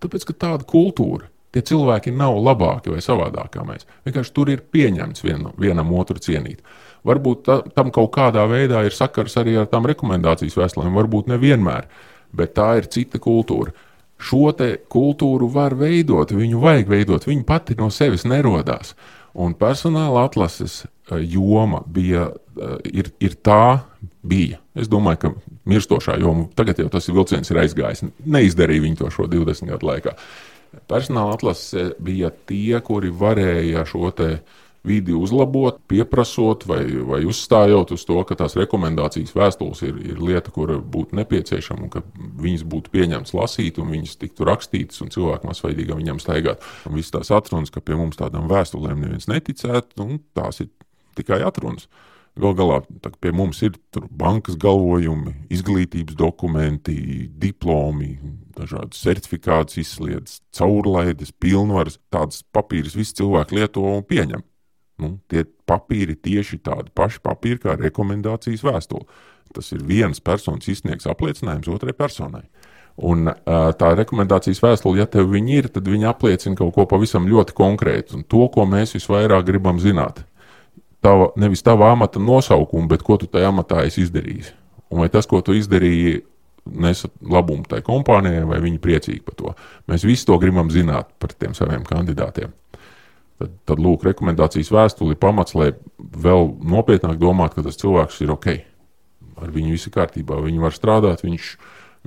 Speaker 2: Tāpēc, ka tāda kultūra. Tie cilvēki nav labāki vai savādāki kā mēs. Vienkārši tur ir pieņemts vien, vienam otru cienīt. Varbūt ta, tam kaut kādā veidā ir sakars arī ar tām rekomendācijas vēstulēm, varbūt nevienmēr, bet tā ir cita kultūra. Šo kultūru var veidot, viņu vajag veidot, viņa pati no sevis nerodās. Un personāla atlases eh, joma bija, eh, ir, ir tā, bija. Es domāju, ka mirstošā joma, tagad jau tas vilciens ir aizgājis. Neizdarīja viņi to šo 20 gadu laikā. Personāla atlase bija tie, kuri varēja šo vidi uzlabot, pieprasot vai, vai uzstājot uz to, ka tās rekomendācijas vēstules ir, ir lieta, kura būtu nepieciešama un ka viņas būtu pieņemtas lasīt un viņas tiktu rakstītas un cilvēku masveidīgi viņam staigāt. Un viss tās atrunas, ka pie mums tādām vēstulēm neviens neticētu, nu, tās ir tikai atrunas. Galu galā pie mums ir bankas galvojumi, izglītības dokumenti, diplomi, dažādas certifikācijas, izslēdzas, caurlaides, pilnvaras. Tādas papīras visi cilvēki lieto un pieņem. Nu, tie papīri tieši tādi paši papīri kā rekomendācijas vēstule. Tas ir viens personis izsniegs apliecinājums otrai personai. Un, tā rekomendācijas vēstule, ja tev viņi ir, tad viņi apliecina kaut ko pavisam ļoti konkrētu. Un to, ko mēs visvairāk gribam zināt, tava, nevis tava amata nosaukumu, bet ko tu tajā amatā esi izdarījis. Un vai tas, ko tu izdarīji, nesa labumu tai kompānijai, vai viņi priecīgi par to. Mēs visi to gribam zināt par tiem saviem kandidātiem. Tad, tad lūk, rekomendācijas vēstule ir pamats, lai vēl nopietnāk domātu, ka tas cilvēks ir ok. Ar viņu viss ir kārtībā, viņi var strādāt, viņš,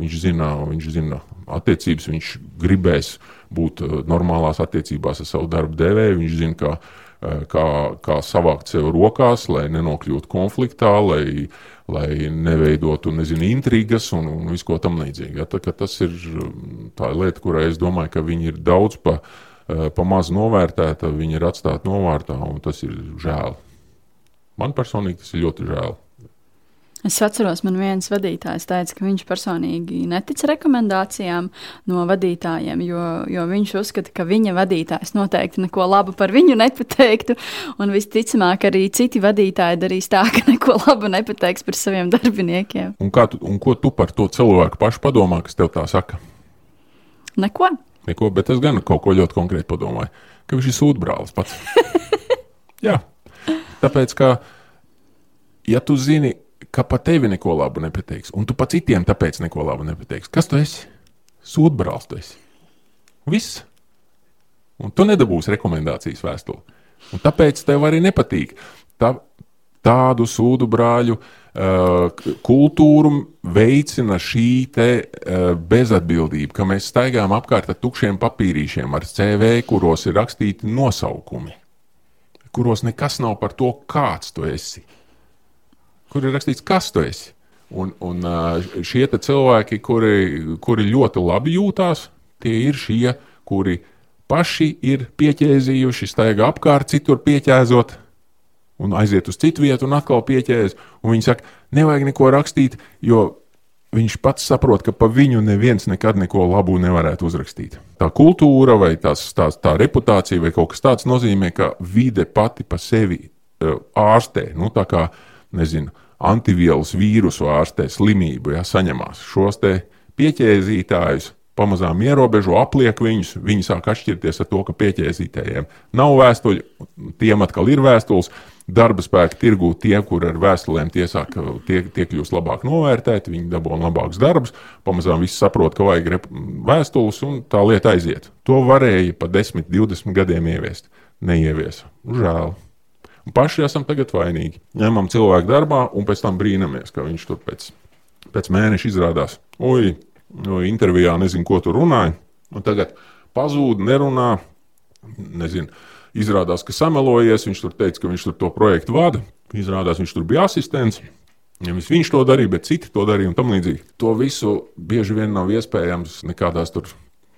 Speaker 2: viņš, zina, viņš zina attiecības, viņš gribēs būt uh, normālās attiecībās ar savu darbu devēju, viņš zina, ka uh, kā, kā savākt sev rokās, lai nenokļūtu konfliktā, lai, lai neveidotu nezinu, intrigas un, un visu ko tam līdzīgu. Ja, tā, tas ir um, tā lieta, kurai es domāju, ka viņi ir daudz pa Eh, pa maz novērtēta, viņa ir atstāta novārtā, un tas ir žēl. Man personīgi tas ir ļoti žēl.
Speaker 1: Es atceros, man viens vadītājs teica, ka viņš personīgi netic rekomendācijām no vadītājiem, jo, jo viņš uzskata, ka viņa vadītājs noteikti neko labu par viņu nepateiktu. Un visticamāk, arī citi vadītāji darīs tā, ka neko labu nepateiks par saviem darbiniekiem.
Speaker 2: Un, tu, un ko tu par to cilvēku pašu padomā, kas tev tā saka?
Speaker 1: Neko
Speaker 2: neko, bet es gan kaut ko ļoti konkrēti padomāju, ka viņš ir sūdbrālis pats. Jā, tāpēc, ka, ja tu zini, ka pa tevi neko labu nepateiks, un tu pa citiem tāpēc neko labu nepateiksi, kas tu esi? Sūdbrālis tu esi. Viss. Un tu nedabūsi rekomendācijas vēstuli. Un tāpēc tev arī nepatīk. Tā, tādu sūdu brāļu kultūru veicina šī bezatbildība, ka mēs staigājam apkārt ar tukšiem papīrīšiem, ar CV, kuros ir rakstīti nosaukumi, kuros nekas nav par to, kāds tu esi. Kur ir rakstīts, kas tu esi? Un, un šie cilvēki, kuri, kuri ļoti labi jūtās, tie ir šie, kuri paši ir pieķēzījuši, staigā apkārt, citur pieķēzot, un aiziet uz citu vietu un atkal pieķēries. Viņi saka, nevajag neko rakstīt, jo viņš pats saprot, ka pa viņu neviens nekad neko labu nevarētu uzrakstīt. Tā kultūra vai tās, tās, tā reputācija vai kaut kas tāds nozīmē, ka vide pati pa sevi uh, ārstē. Nu, tā kā, nezinu, antivielas vīrusu ārstē slimību, ja saņemās šos te pieķēzītājus. Pamazām ierobežo, apliek viņus. Viņi sāk atšķirties ar to, ka pieķēzītājiem nav vēstuļu, tiem atkal ir vēstules darba spēka tirgū tie, kur ar vēstulēm tiesāk, tie, tie kļūst labāk novērtēti, viņi dabūna labākus darbus, pamazām viss saprot, ka vajag vēstules, un tā lieta aiziet. To varēja pa 10, 20 gadiem ieviest. Neievies. Žēl. Un paši esam tagad vainīgi. Ņemam cilvēku darbā, un pēc tam brīnamies, ka viņš tur pēc, pēc mēneša izrādās, oi, no intervijā nezinu, ko tur runāja, un tagad pazūd, nerunā, nezinu Izrādās, ka samelojies. Viņš tur teica, ka viņš tur to projektu vada. Izrādās, viņš tur bija asistents. Nevis viņš to darīja, bet citi to darīja un tam līdzīgi. To visu bieži vien nav iespējams nekādās tur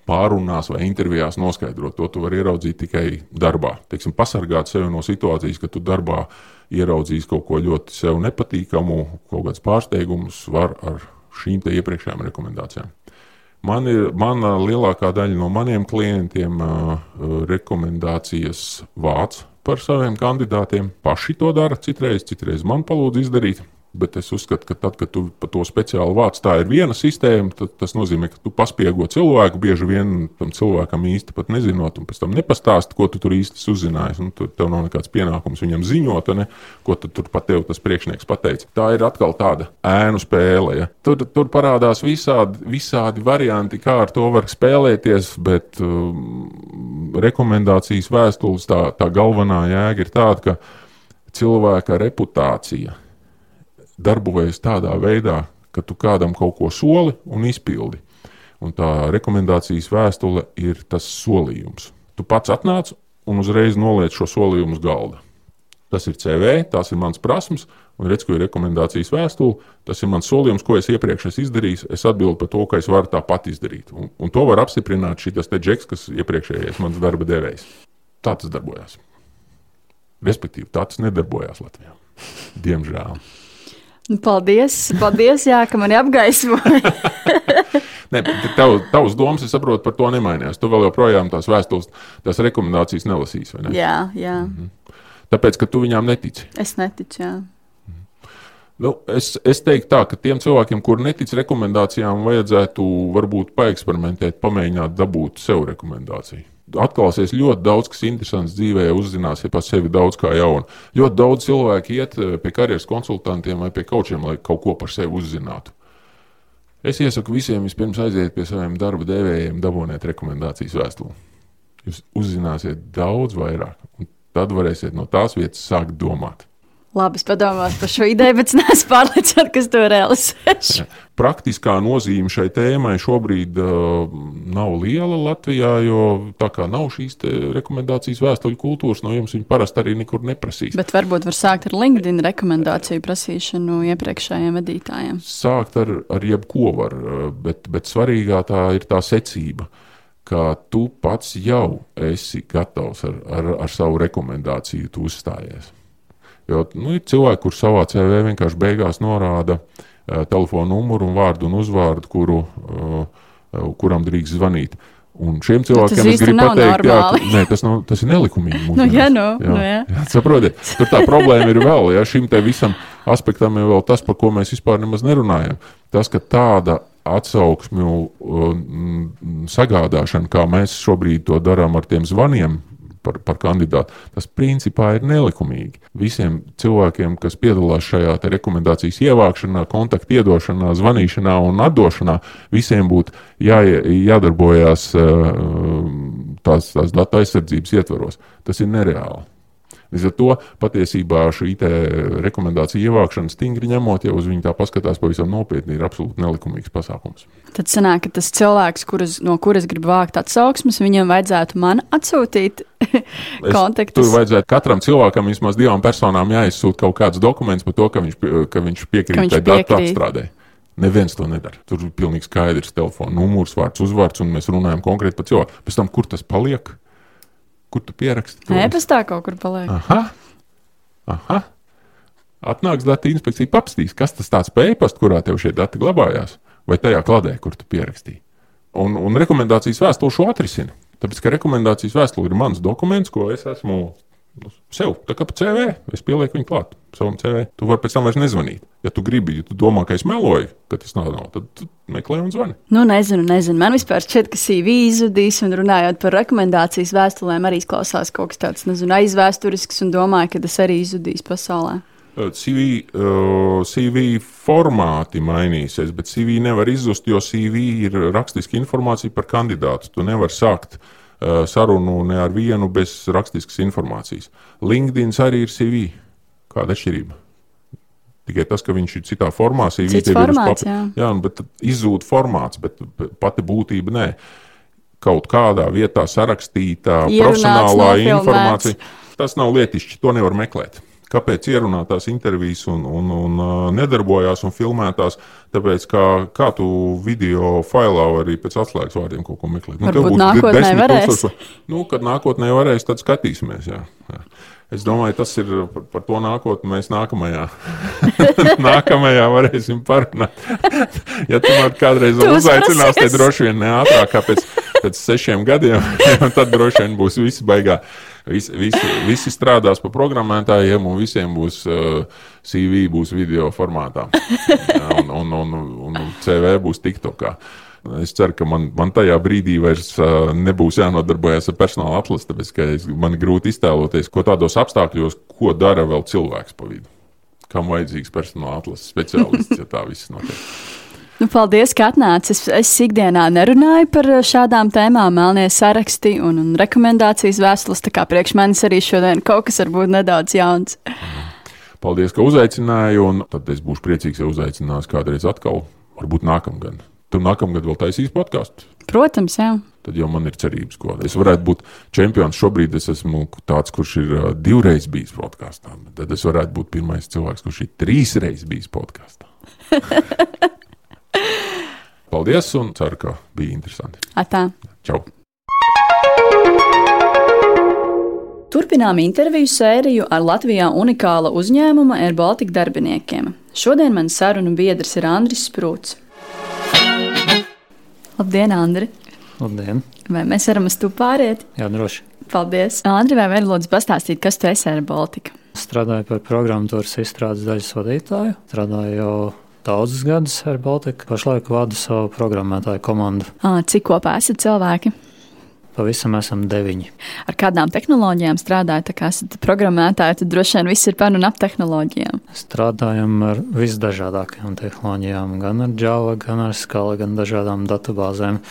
Speaker 2: pārunās vai intervijās noskaidrot. To tu vari ieraudzīt tikai darbā. Teiksim, pasargāt sevi no situācijas, ka tu darbā ieraudzīsi kaut ko ļoti sev nepatīkamu, kaut kādus pārsteigumus var ar šīm iepriekšējām rekomendācijām. Man ir mana lielākā daļa no maniem klientiem uh, rekomendācijas vāc par saviem kandidātiem. Paši to dara citreiz, citreiz man palūdz izdarīt. Bet es uzskatu, ka tad, kad tu to speciāli vāc, tā ir viena sistēma, tad tas nozīmē, ka tu paspiego cilvēku, bieži vien tam cilvēkam īsti pat nezinot, un pēc tam nepastāst, ko tu tur īsti uzzināji. Tur tev nav nekāds pienākums viņam ziņot, ne, ko tur pat tev tas priekšnieks pateica. Tā ir atkal tāda ēnu spēle. Ja. Tur, tur parādās visādi, visādi varianti, kā ar to var spēlēties, bet um, rekomendācijas vēstules tā, tā galvenā jēga ir tāda, ka cilvēka reputācija darbojas tādā veidā, ka tu kādam kaut ko soli un izpildi. Un tā rekomendācijas vēstule ir tas solījums. Tu pats atnāc un uzreiz noliec šo solījumu uz galda. Tas ir CV, tās ir mans prasmes, un redz, ko ir rekomendācijas vēstule. Tas ir mans solījums, ko es iepriekš esmu izdarījis. Es atbildu par to, ka es varu tāpat izdarīt. Un, un to var apstiprināt šis te džeks, kas iepriekšējais mans darba devējs. Tā tas darbojās. Respektīvi, tā tas nedarbojās Latvijā. Diemžēl.
Speaker 1: Nu, paldies, paldies jā, ka mani apgaismoja.
Speaker 2: Nē, tev, tavs domas, es saprotu, par to nemainījās. Tu vēl joprojām tās vēstules, tās rekomendācijas nelasīsi. Ne?
Speaker 1: Jā, jā. Mm -hmm.
Speaker 2: Tāpēc, ka tu viņām netici.
Speaker 1: Es neticu, jā.
Speaker 2: Nu, es, es teiktu, tā, ka tiem cilvēkiem, kuriem netic rekomendācijām, vajadzētu varbūt paeksperimentēt, pamēģināt dabūt sev rekomendāciju. Atklāsies ļoti daudz, kas interesants dzīvē, uzzināsiet par sevi daudz kā jaunu. Ļoti daudz cilvēku iet eh, pie karjeras konsultantiem vai pie kočiem, lai kaut ko par sevi uzzinātu. Es iesaku visiem vispirms aiziet pie saviem darba devējiem, dabūniet rekomendācijas vēstuli. Jūs uzzināsiet daudz vairāk, un tad varēsiet no tās vietas sākt domāt.
Speaker 1: Labi, es padomāšu par šo ideju, bet es neesmu pārliecināts, kas to realizēs.
Speaker 2: Praktiskā nozīme šai tēmai šobrīd uh, nav liela Latvijā, jo tā kā nav šīs rekomendācijas vēstuļu kultūras, no jums viņi parasti arī nekur neprasīs.
Speaker 1: Bet varbūt var sākt ar LinkedIn rekomendāciju prasīšanu iepriekšējiem vadītājiem.
Speaker 2: Sākt ar, ar jebko var, uh, bet, bet svarīgā tā ir tā secība ka tu pats jau esi gatavs ar, ar, ar savu rekomendāciju, tu uzstājies. Jo nu, ir cilvēki, kurš savā CV vienkārši beigās norāda uh, telefonu numuru un vārdu un uzvārdu, kuru, uh, kuram drīkst zvanīt. Un šiem cilvēkiem es gribu pateikt, jā, ka, nē, tas, nav, tas ir nelikumīgi.
Speaker 1: Nu, jā, nu, jā. Nu, jā.
Speaker 2: Jā, saprotiet, tur tā problēma ir vēl. Ja, šim te visam aspektam ir vēl tas, par ko mēs vispār nemaz nerunājam. Tas, ka tāda atsauksmju uh, sagādāšana, kā mēs šobrīd to darām ar tiem zvaniem, par, par kandidātu. Tas principā ir nelikumīgi. Visiem cilvēkiem, kas piedalās šajā rekomendācijas ievākšanā, kontaktu iedošanā, zvanīšanā un atdošanā, visiem būtu jā, jādarbojas eh, tās, tās datu aizsardzības ietvaros. Tas ir nereāli. Līdz ar to patiesībā šī rekomendācija ievākšana stingri ņemot, ja uz viņu tā paskatās pavisam nopietni, ir absolūti nelikumīgs pasākums.
Speaker 1: Tad sanāk, ka tas cilvēks, kuras, no kuras grib vākt atsauksmes, viņam vajadzētu man atsūtīt kontaktus.
Speaker 2: Tur vajadzētu katram cilvēkam vismaz divām personām jāizsūta kaut kāds dokuments par to, ka viņš, ka viņš piekrīt tai datu apstrādē. Neviens to nedara. Tur ir pilnīgi skaidrs telefona numurs, vārds, uzvārds, un mēs runājam konkrēti par cilvēku. Pēc tam, kur tas paliek? Kur tu pieraksti?
Speaker 1: Nē, pēc tā kaut kur paliek.
Speaker 2: Aha. Aha. Atnāks datu inspekcija, papstīs, kas tas tāds pa e-pastu, kurā tev šie dati glabājās, vai tajā kladē, kur tu pierakstīji. Un, un rekomendācijas vēstule šo atrisina. Tāpēc, ka rekomendācijas vēstule ir mans dokuments, ko es esmu sev, tā kā CV, es pielieku viņu klāt savam CV. Tu vari pēc tam vairs nezvanīt. Ja tu gribi, ja tu domā, ka es meloju, ka tas nav, nav tad meklē un zvani.
Speaker 1: Nu, nezinu, nezinu. Man vispār šķiet, ka CV izzudīs, un runājot par rekomendācijas vēstulēm, arī izklausās kaut kas tāds, nezinu, aizvēsturisks, un domāju, ka tas arī izzudīs pasaulē.
Speaker 2: CV, uh, CV formāti mainīsies, bet CV nevar izzust, jo CV ir rakstiska informācija par kandidātu. Tu nevari sākt uh, sarunu ne ar vienu bez rakstiskas informācijas. LinkedIn arī ir CV. Kāda atšķirība? Tikai tas, ka viņš ir citā formā,
Speaker 1: ir formāts, jā.
Speaker 2: jā, bet izzūd formāts, bet pati būtība nē. Kaut kādā vietā sarakstītā
Speaker 1: Ierunāts,
Speaker 2: profesionālā
Speaker 1: nofilmēts.
Speaker 2: informācija. Tas nav lietišķi, to nevar meklēt kāpēc ierunātās intervijas un, un, un nedarbojās un filmētās. Tāpēc, kā, kā tu video failā arī pēc atslēgas vārdiem kaut ko meklēt.
Speaker 1: Nu, Varbūt nākotnē varēs. Tūkstoši,
Speaker 2: nu, kad nākotnē varēs, tad skatīsimies. Jā. Jā. Es domāju, tas ir par, par to nākotnē. Mēs nākamajā, nākamajā varēsim parunāt. ja tu man kādreiz uzaicinās, tad droši vien ne ātrāk kā pēc, pēc sešiem gadiem, tad droši vien būs viss baigā. Visi, visi, visi strādās pa programmētājiem, un visiem būs uh, CV, būs video formātā. Un, un, un, un CV būs TikTokā. Es ceru, ka man, man tajā brīdī vairs uh, nebūs jānodarbojas ar personāla atlasi, tāpēc ka es, man grūti iztēloties, ko tādos apstākļos, ko dara vēl cilvēks pa vidu. Kam vajadzīgs personāla atlases speciālists, ja tā viss notiek.
Speaker 1: Nu, paldies, ka atnācis. Es, es ikdienā nerunāju par šādām tēmām, melnie saraksti un, un rekomendācijas vēstules. Tā kā priekš manis arī šodien kaut kas varbūt nedaudz jauns.
Speaker 2: Paldies, ka uzaicināji, un tad es būšu priecīgs, ja uzaicinās kādreiz atkal, varbūt nākamgad. Tu nākamgad vēl taisīs podkāstu?
Speaker 1: Protams, jā.
Speaker 2: tad jau man ir cerības, ko es varētu būt čempions. Šobrīd es esmu tāds, kurš ir divreiz bijis podkāstā. Tad es varētu būt pirmais cilvēks, kurš ir trīsreiz bijis podkāstā. Paldies, un ceru, ka bija interesanti.
Speaker 1: Atā.
Speaker 2: Čau!
Speaker 1: Turpinām interviju sēriju ar Latvijā unikāla uzņēmuma Air Baltica darbiniekiem. Šodien mans sarunu biedrs ir Andris Sprūts. Labdien, Andri!
Speaker 3: Labdien!
Speaker 1: Vai mēs varam uz to pāriet?
Speaker 3: Jā, droši.
Speaker 1: Paldies! Andri, vai vari lūdzu pastāstīt, kas tu esi Air Baltica?
Speaker 3: Strādāju par programmatūras izstrādes daļas vadītāju. Strādāju jau daudzus gadus ar Baltiku. Pašlaik vadu savu programmētāju komandu.
Speaker 1: À, cik kopā esat cilvēki?
Speaker 3: Pavisam esam deviņi.
Speaker 1: Ar kādām tehnoloģijām strādājat? Kā esat programmētāji, tad droši vien viss ir par un ap tehnoloģijām.
Speaker 3: Strādājam ar visdažādākajām tehnoloģijām, gan ar Java, gan ar Scala, gan dažādām datubāzēm,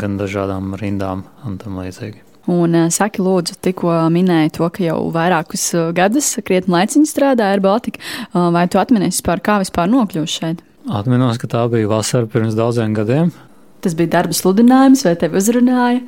Speaker 3: gan dažādām rindām un tam līdzīgi.
Speaker 1: Un saki, lūdzu, tikko minēji to, ka jau vairākus gadus, krietni laiciņu strādāja ar Baltiku. Vai tu atminies par kā vispār nokļūst šeit?
Speaker 3: Atminos, ka tā bija vasara pirms daudziem gadiem.
Speaker 1: Tas bija darba sludinājums, vai tevi uzrunāja?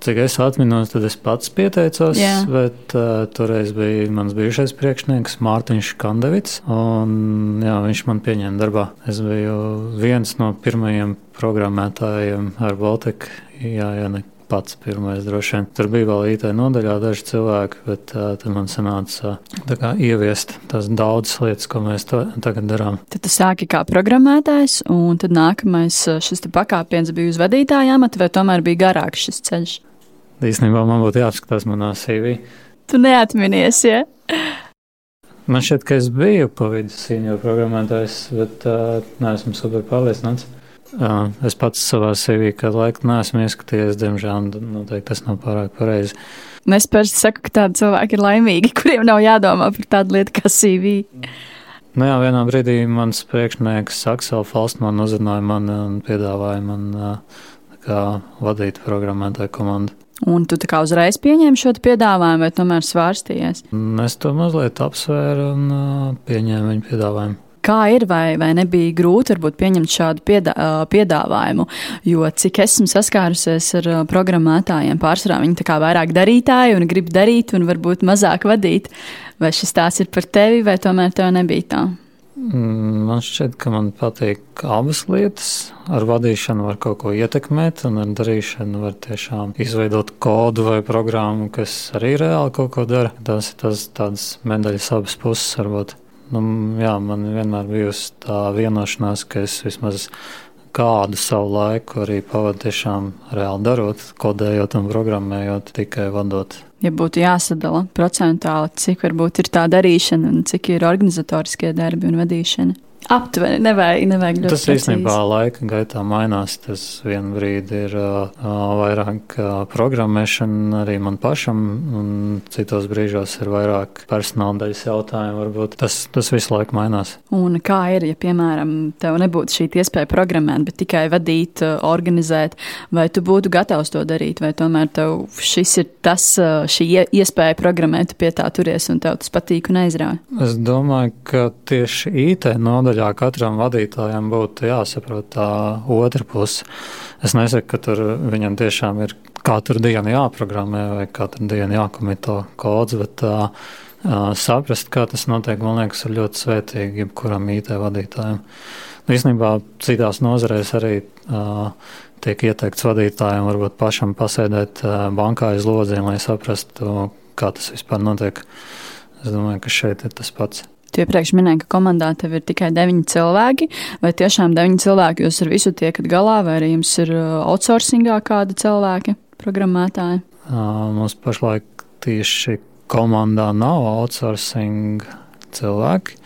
Speaker 3: Cik es atceros, tad es pats pieteicos, Jā. bet uh, toreiz bija mans bijušais priekšnieks Mārtiņš Kandevits. Un, jā, viņš man pieņēma darbā. Es biju viens no pirmajiem programmētājiem ar Baltiku. Jā, jā, ne pats pirmais droši vien. Tur bija vēl IT nodaļā daži cilvēki, bet uh, tad man sanāca uh, kā, ieviest tās daudzas lietas, ko mēs to, tagad darām.
Speaker 1: Tad tu sāki kā programmētājs, un tad nākamais šis pakāpiens bija uz vadītāja amata, vai tomēr bija garāks šis ceļš?
Speaker 3: Īstenībā man būtu jāapskatās manā CV.
Speaker 1: Tu neatminies, ja?
Speaker 3: Man šķiet, ka es biju pa vidu senior programmētājs, bet uh, neesmu super pārliecināts. Uh, es pats savā CV kādu laiku neesmu ieskatījies, diemžēl, noteikti tas nav pārāk pareizi.
Speaker 1: Es parasti saku, ka tādi cilvēki ir laimīgi, kuriem nav jādomā par tādu lietu kā CV.
Speaker 3: Nu jā, vienā brīdī mans priekšnieks Aksela Falstmans uzrunāja mani un piedāvāja man uh, vadīt programmētāju komandu.
Speaker 1: Un tu kā uzreiz pieņēmi šo piedāvājumu, vai tomēr svārstījies?
Speaker 3: Es to mazliet apsvēru un pieņēmu viņa piedāvājumu.
Speaker 1: Kā ir, vai, vai nebija grūti varbūt, pieņemt šādu piedā, piedāvājumu? Jo cik esmu saskārusies ar programmētājiem, pārsvarā viņi kā vairāk darītāji un grib darīt un varbūt mazāk vadīt. Vai šis tās ir par tevi, vai tomēr tev nebija tā?
Speaker 3: Mm, man šķiet, ka man patīk abas lietas. Ar vadīšanu var kaut ko ietekmēt, un ar darīšanu var tiešām izveidot kodu vai programmu, kas arī reāli kaut ko dara. Tas ir tas tādas medaļas abas puses varbūt. Nu, jā, man vienmēr bijusi tā vienošanās, ka es vismaz kādu savu laiku arī pavadu tiešām reāli darot, kodējot un programmējot, tikai vadot
Speaker 1: ja būtu jāsadala procentuāli, cik varbūt ir tā darīšana un cik ir organizatoriskie darbi un vadīšana? Aptuveni, nevajag, nevajag ļoti
Speaker 3: Tas īstenībā laika gaitā mainās. Tas vien brīdi ir uh, vairāk uh, programmēšana arī man pašam, un citos brīžos ir vairāk personāla daļas jautājumu. Varbūt tas, tas visu laiku mainās.
Speaker 1: Un kā ir, ja, piemēram, tev nebūtu šī iespēja programmēt, bet tikai vadīt, organizēt, vai tu būtu gatavs to darīt, vai tomēr tev šis ir tas, šī iespēja programmēt, pie tā turies un tev tas patīk un aizrauj?
Speaker 3: Es domāju, ka tieši IT nodaļa daļā katram vadītājam būtu jāsaprot tā otra puse. Es nesaku, ka tur viņam tiešām ir katru dienu jāprogrammē vai katru dienu jākomito kods, bet uh, saprast, kā tas notiek, man liekas, ir ļoti svētīgi jebkuram IT vadītājam. Nu, īstenībā citās nozarēs arī uh, tiek ieteikts vadītājiem varbūt pašam pasēdēt uh, bankā aiz lodziem, lai saprastu, kā tas vispār notiek. Es domāju, ka šeit ir tas pats.
Speaker 1: Tu iepriekš minēji, ka komandā tev ir tikai deviņi cilvēki, vai tiešām deviņi cilvēki jūs ar visu tiekat galā, vai arī jums ir uh, outsourcingā kādi cilvēki, programmētāji?
Speaker 3: Mums pašlaik tieši komandā nav outsourcing cilvēki,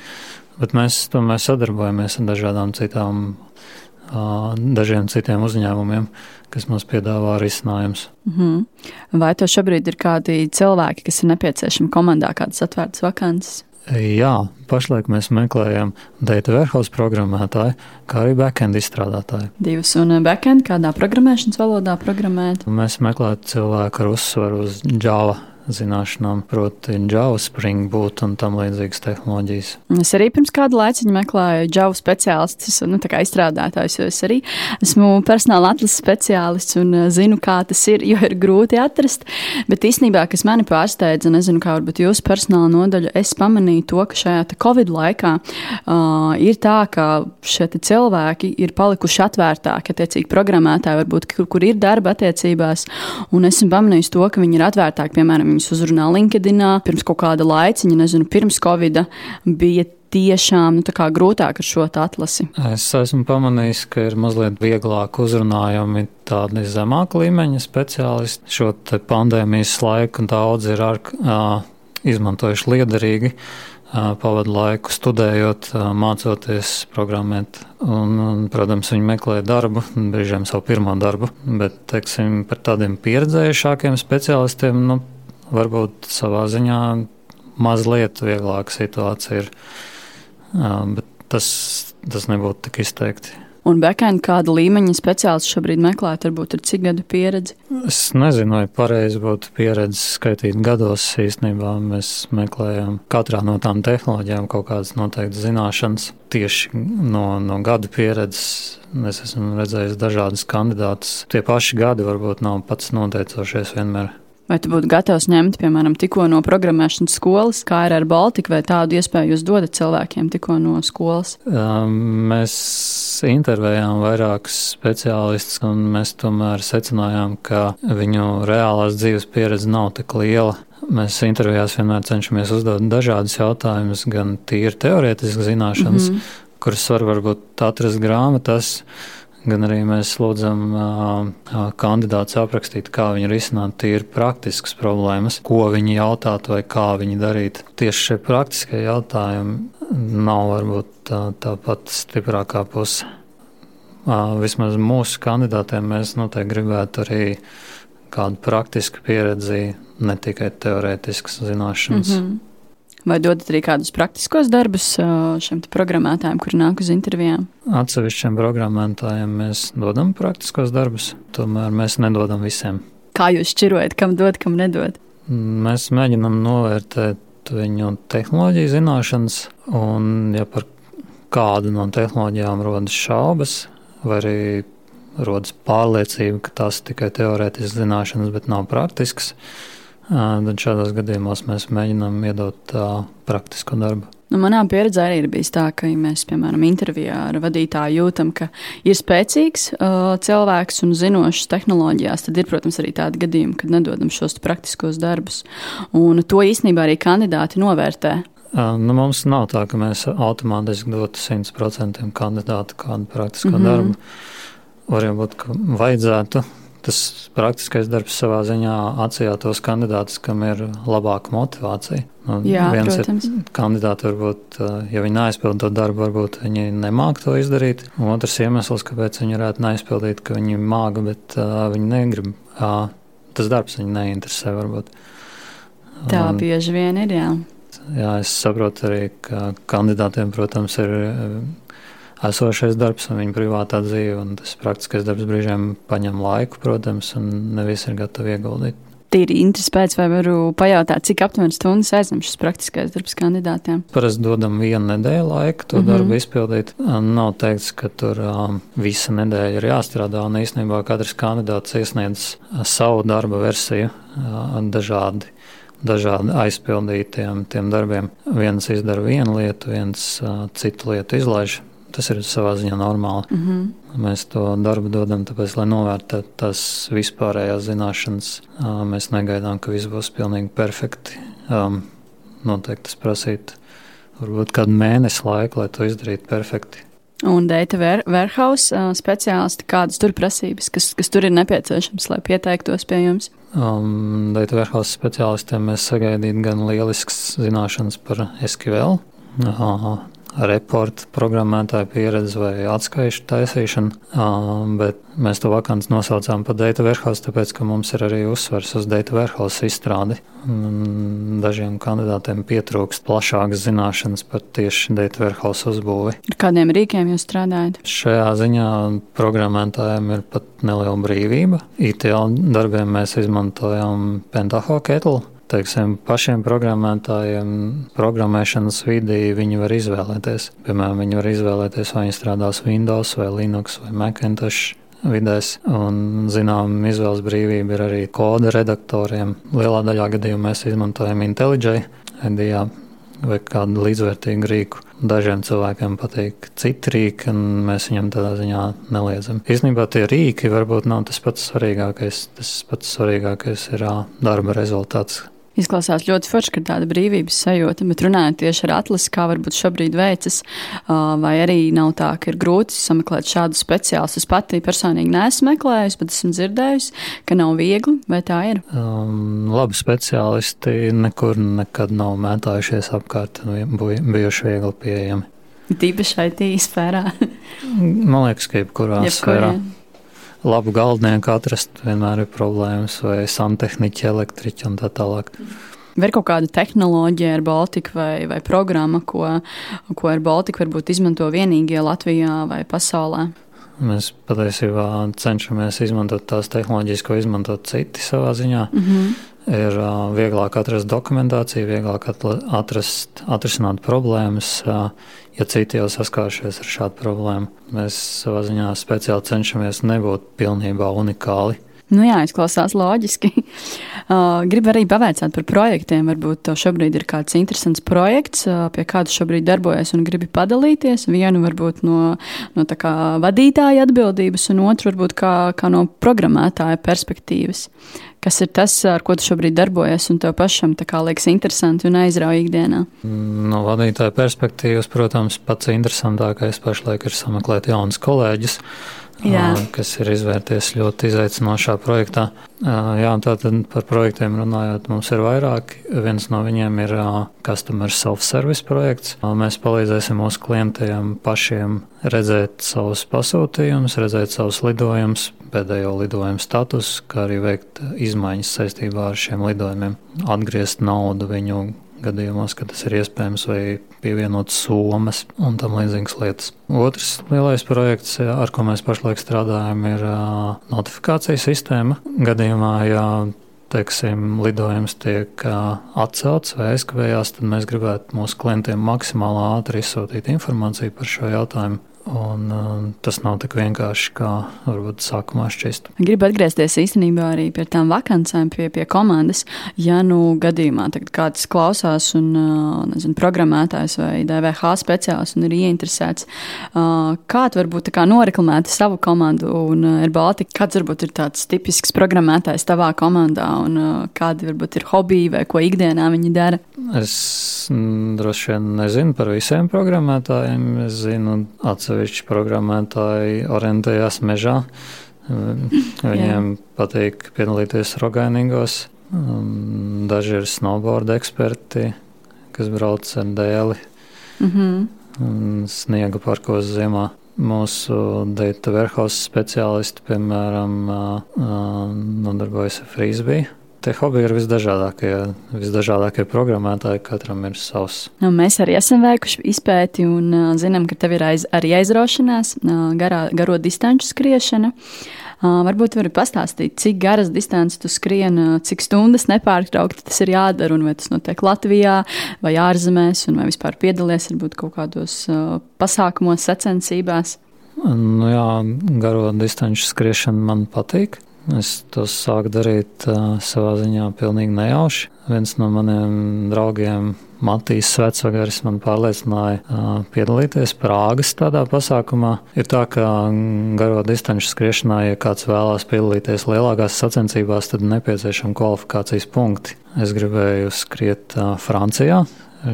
Speaker 3: bet mēs tomēr sadarbojamies ar dažādām citām, dažiem citiem uzņēmumiem, kas mums piedāvā risinājumus.
Speaker 1: Mm -hmm. Vai tev šobrīd ir kādi cilvēki, kas ir nepieciešami komandā, kādas atvērtas vakances?
Speaker 3: Jā, pašlaik mēs meklējam data warehouse programmētāju, kā arī backend izstrādātāju.
Speaker 1: Divas un backend kādā programmēšanas valodā programmēt?
Speaker 3: Mēs meklējam cilvēku ar uzsvaru uz Java zināšanām, proti, Java, Spring Boot un tam līdzīgas tehnoloģijas.
Speaker 1: Es arī pirms kāda laika meklēju Java speciālistus, nu, tā kā izstrādātājus, jo es arī esmu personāla atlases speciālists un uh, zinu, kā tas ir, jo ir grūti atrast. Bet īstenībā, kas mani pārsteidza, nezinu, kā varbūt jūsu personāla nodaļa, es pamanīju to, ka šajā Covid laikā uh, ir tā, ka šie cilvēki ir palikuši atvērtāki, attiecīgi programmētāji, varbūt, kur, kur ir darba attiecībās, un esmu pamanījis to, ka viņi ir atvērtāki, piemēram, viņus uzrunā LinkedInā. Pirms kaut kāda laiciņa, nezinu, pirms Covid bija tiešām nu, grūtāk ar šo atlasi?
Speaker 3: Es esmu pamanījis, ka ir mazliet vieglāk uzrunājami tādi zemāka līmeņa speciālisti. Šo pandēmijas laiku daudz ir ar, uh, izmantojuši liederīgi. Pavadu laiku studējot, mācoties programmēt. Un, un, protams, viņi meklē darbu, brīžiem savu pirmo darbu. Bet, teiksim, par tādiem pieredzējušākiem specialistiem, nu, varbūt savā ziņā mazliet vieglāka situācija ir. Bet tas, tas nebūtu tik izteikti.
Speaker 1: Un backend kāda līmeņa speciālists šobrīd meklēt, varbūt ir cik gadu pieredze?
Speaker 3: Es nezinu, vai pareizi būtu pieredze skaitīt gados. Īstenībā mēs meklējam katrā no tām tehnoloģijām kaut kādas noteiktas zināšanas. Tieši no, no gadu pieredzes es esmu redzējis dažādus kandidātus. Tie paši gadi varbūt nav pats noteicošais vienmēr.
Speaker 1: Vai tu būtu gatavs ņemt, piemēram, tikko no programmēšanas skolas, kā ir ar Baltiku, vai tādu iespēju jūs dodat cilvēkiem tikko no skolas?
Speaker 3: Um, mēs intervējām vairākus speciālistus, un mēs tomēr secinājām, ka viņu reālās dzīves pieredze nav tik liela. Mēs intervijās vienmēr cenšamies uzdot dažādus jautājumus, gan tīri teorētiskas zināšanas, mm -hmm. kuras var varbūt atrast grāmatās gan arī mēs lūdzam kandidātus aprakstīt, kā viņi risināt tīri praktiskas problēmas, ko viņi jautāt vai kā viņi darīt. Tieši šie praktiskie jautājumi nav varbūt tā, tā pat stiprākā puse. Vismaz mūsu kandidātiem mēs noteikti gribētu arī kādu praktisku pieredzi, ne tikai teorētiskas zināšanas. Mm -hmm.
Speaker 1: Vai dodat arī kādus praktiskos darbus šiem programmētājiem, kuri nāk uz intervijām?
Speaker 3: Atsevišķiem programmētājiem mēs dodam praktiskos darbus, tomēr mēs nedodam visiem.
Speaker 1: Kā jūs šķirojat, kam dod, kam nedod?
Speaker 3: Mēs mēģinam novērtēt viņu tehnoloģiju zināšanas, un ja par kādu no tehnoloģijām rodas šaubas, vai arī rodas pārliecība, ka tās tikai teorētiskas zināšanas, bet nav praktiskas, Tad šādos gadījumos mēs mēģinām iedot praktisku darbu.
Speaker 1: Nu, manā pieredzē arī ir bijis tā, ka, ja mēs, piemēram, intervijā ar vadītāju jūtam, ka ir spēcīgs uh, cilvēks un zinošs tehnoloģijās, tad ir, protams, arī tādi gadījumi, kad nedodam šos praktiskos darbus. Un to īstenībā arī kandidāti novērtē.
Speaker 3: Uh, nu, mums nav tā, ka mēs automātiski dotu 100% kandidātu kādu praktisko mm -hmm. darbu. Varbūt, ka vajadzētu tas praktiskais darbs savā ziņā atsijā tos kandidātus, kam ir labāka motivācija.
Speaker 1: Nu, Jā, viens protams.
Speaker 3: ir kandidāti, varbūt, ja viņi neaizpild to darbu, varbūt viņi nemāk to izdarīt. Un otrs iemesls, kāpēc viņi varētu neaizpildīt, ka viņi māga, bet uh, viņi negrib. Uh, tas darbs viņu neinteresē varbūt.
Speaker 1: Tā un, bieži vien ir, jā.
Speaker 3: Jā, es saprotu arī, ka kandidātiem, protams, ir esošais darbs un viņa privātā dzīve. Tas praktiskais darbs brīžiem paņem laiku, protams, un ne visi ir gatavi ieguldīt.
Speaker 1: Tīri interesi pēc, vai varu pajautāt, cik aptuveni stundas aizņem šis praktiskais darbs kandidātiem?
Speaker 3: Parasti dodam vienu nedēļu laiku to mm -hmm. darbu izpildīt. Nav teikts, ka tur um, visa nedēļa ir jāstrādā, un īstenībā katrs kandidāts iesniedz savu darba versiju uh, dažādi dažādi aizpildītiem tiem darbiem. Viens izdara vienu lietu, viens uh, citu lietu izlaiž. Tas ir savā ziņā normāli. Mm -hmm. Mēs to darbu dodam, tāpēc, lai novērtētu tās vispārējās zināšanas. Mēs negaidām, ka viss būs pilnīgi perfekti. Noteikti tas prasītu varbūt kādu mēnesi laiku, lai to izdarītu perfekti.
Speaker 1: Un data warehouse speciālisti, kādas tur prasības, kas, kas tur ir nepieciešams, lai pieteiktos pie jums?
Speaker 3: Um, data warehouse speciālistiem mēs sagaidītu gan lielisks zināšanas par SQL, uh, reporta programmētāja pieredze vai atskaišu taisīšana, bet mēs to vakanci nosaucām par data warehouse, tāpēc, ka mums ir arī uzsvers uz data warehouse izstrādi. Dažiem kandidātiem pietrūkst plašākas zināšanas par tieši data warehouse uzbūvi.
Speaker 1: Ar kādiem rīkiem jūs strādājat?
Speaker 3: Šajā ziņā programmētājiem ir pat neliela brīvība. ITL darbiem mēs izmantojam Pentaho ketlu teiksim, pašiem programmētājiem, programmēšanas vidī viņi var izvēlēties. Piemēram, viņi var izvēlēties, vai viņi strādās Windows, vai Linux, vai Macintosh vidēs. Un, zinām, izvēles brīvība ir arī koda redaktoriem. Lielā daļā gadījumā mēs izmantojam IntelliJ, IDEA vai kādu līdzvērtīgu rīku. Dažiem cilvēkiem patīk citi rīki, un mēs viņam tādā ziņā neliedzam. Īsnībā tie rīki varbūt nav tas pats svarīgākais. Tas pats svarīgākais ir darba rezultāts,
Speaker 1: Izklausās ļoti forši, ka ir tāda brīvības sajūta, bet runājot tieši ar atlasi, kā varbūt šobrīd veicas, vai arī nav tā, ka ir grūti sameklēt šādu speciālistu. Es pati personīgi neesmu meklējusi, bet esmu dzirdējusi, ka nav viegli, vai tā ir?
Speaker 3: Um, labi speciālisti nekur nekad nav mētājušies apkārt, bijuši viegli pieejami.
Speaker 1: Tīpaši IT sfērā.
Speaker 3: Man liekas, ka jebkurā sfērā. Jā labu galdnieku atrast vienmēr ir problēmas, vai santehniķi, elektriķi un tā tālāk.
Speaker 1: Vai ir kaut kāda tehnoloģija ar Baltiku vai, vai programma, ko, ko ar Baltiku varbūt izmanto vienīgie Latvijā vai pasaulē?
Speaker 3: Mēs patiesībā cenšamies izmantot tās tehnoloģijas, ko izmanto citi savā ziņā. Mm -hmm. Ir uh, vieglāk atrast dokumentāciju, vieglāk atrast, atrisināt problēmas. Uh, ja citi jau saskārušies ar šādu problēmu. Mēs savā ziņā speciāli cenšamies nebūt pilnībā unikāli.
Speaker 1: Nu jā, izklausās loģiski. Uh, gribu arī pavaicāt par projektiem. Varbūt tev šobrīd ir kāds interesants projekts, uh, pie kāda šobrīd darbojas un gribi padalīties. Vienu varbūt no, no vadītāja atbildības, un otru varbūt kā, kā no programmētāja perspektīvas. Kas ir tas, ar ko tu šobrīd darbojies, un tev pašam liekas interesanti un aizrauja ikdienā?
Speaker 3: No vadītāja perspektīvas, protams, pats interesantākais pašlaik ir sameklēt jaunus kolēģus. Jā. kas ir izvērties ļoti izaicinošā projektā. Jā, tātad par projektiem runājot, mums ir vairāk. Viens no viņiem ir Customer Self-Service projekts. Mēs palīdzēsim mūsu klientiem pašiem redzēt savus pasūtījumus, redzēt savus lidojumus, pēdējo lidojumu status, kā arī veikt izmaiņas saistībā ar šiem lidojumiem, atgriezt naudu viņu gadījumos, kad tas ir iespējams, vai pievienot somas un tam līdzīgas lietas. Otrs lielais projekts, ar ko mēs pašlaik strādājam, ir notifikācijas sistēma. Gadījumā, ja teiksim, lidojums tiek atcelts vai aizkavējās, tad mēs gribētu mūsu klientiem maksimāli ātri izsūtīt informāciju par šo jautājumu. Un, uh, tas nav tik vienkārši, kā varbūt sākumā šķist.
Speaker 1: Gribu atgriezties īstenībā arī pie tām vakancēm, pie, pie komandas. Ja nu gadījumā kāds klausās un uh, nezinu, programmētājs vai DVH speciālists un ir ieinteresēts, uh, kā tu varbūt kā noreklamēt savu komandu un uh, ir Baltika, kāds varbūt ir tāds tipisks programmētājs tavā komandā un uh, kādi varbūt ir hobiji vai ko ikdienā viņi dara?
Speaker 3: Es droši vien nezinu par visiem programmētājiem. Es zinu atsevišķi atsevišķi programmētāji orientējās mežā. Viņiem Jā. patīk piedalīties rogainīgos. Daži ir snowboard eksperti, kas brauc ar dēli mm -hmm. sniega parkos ziemā. Mūsu data warehouse speciālisti, piemēram, nodarbojas ar frisbee Tie hobiji ir visdažādākie, visdažādākie programmētāji, katram ir savs.
Speaker 1: Nu, mēs arī esam veikuši izpēti un uh, zinām, ka tev ir aiz, arī aizraušanās, uh, garā, garo distanču skriešana. Uh, varbūt vari pastāstīt, cik garas distances tu skrien, uh, cik stundas nepārtraukti tas ir jādara, un vai tas notiek Latvijā vai ārzemēs, un vai vispār piedalies varbūt kaut kādos uh, pasākumos, sacensībās.
Speaker 3: Nu jā, garo distanču skriešana man patīk. Es to sāku darīt uh, savā ziņā pilnīgi nejauši. Viens no maniem draugiem, Matīs Svecvagaris, man pārliecināja uh, piedalīties Prāgas tādā pasākumā. Ir tā, ka garo distanču skriešanā, ja kāds vēlās piedalīties lielākās sacensībās, tad nepieciešami kvalifikācijas punkti. Es gribēju skriet uh, Francijā,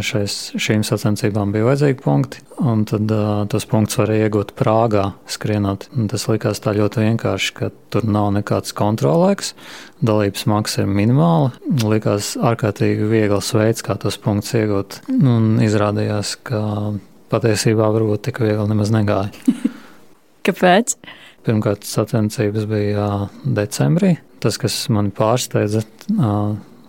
Speaker 3: šais, šīm sacensībām bija vajadzīgi punkti, un tad uh, tos punktus varēja iegūt Prāgā, skrienot. Un tas likās tā ļoti vienkārši, ka tur nav nekāds kontrolēks, dalības maksa ir minimāla. Likās ārkārtīgi viegls veids, kā tos punktus iegūt. Un izrādījās, ka patiesībā varbūt tik viegli nemaz negāja.
Speaker 1: Kāpēc?
Speaker 3: Pirmkārt, sacensības bija decembrī. Tas, kas man pārsteidza,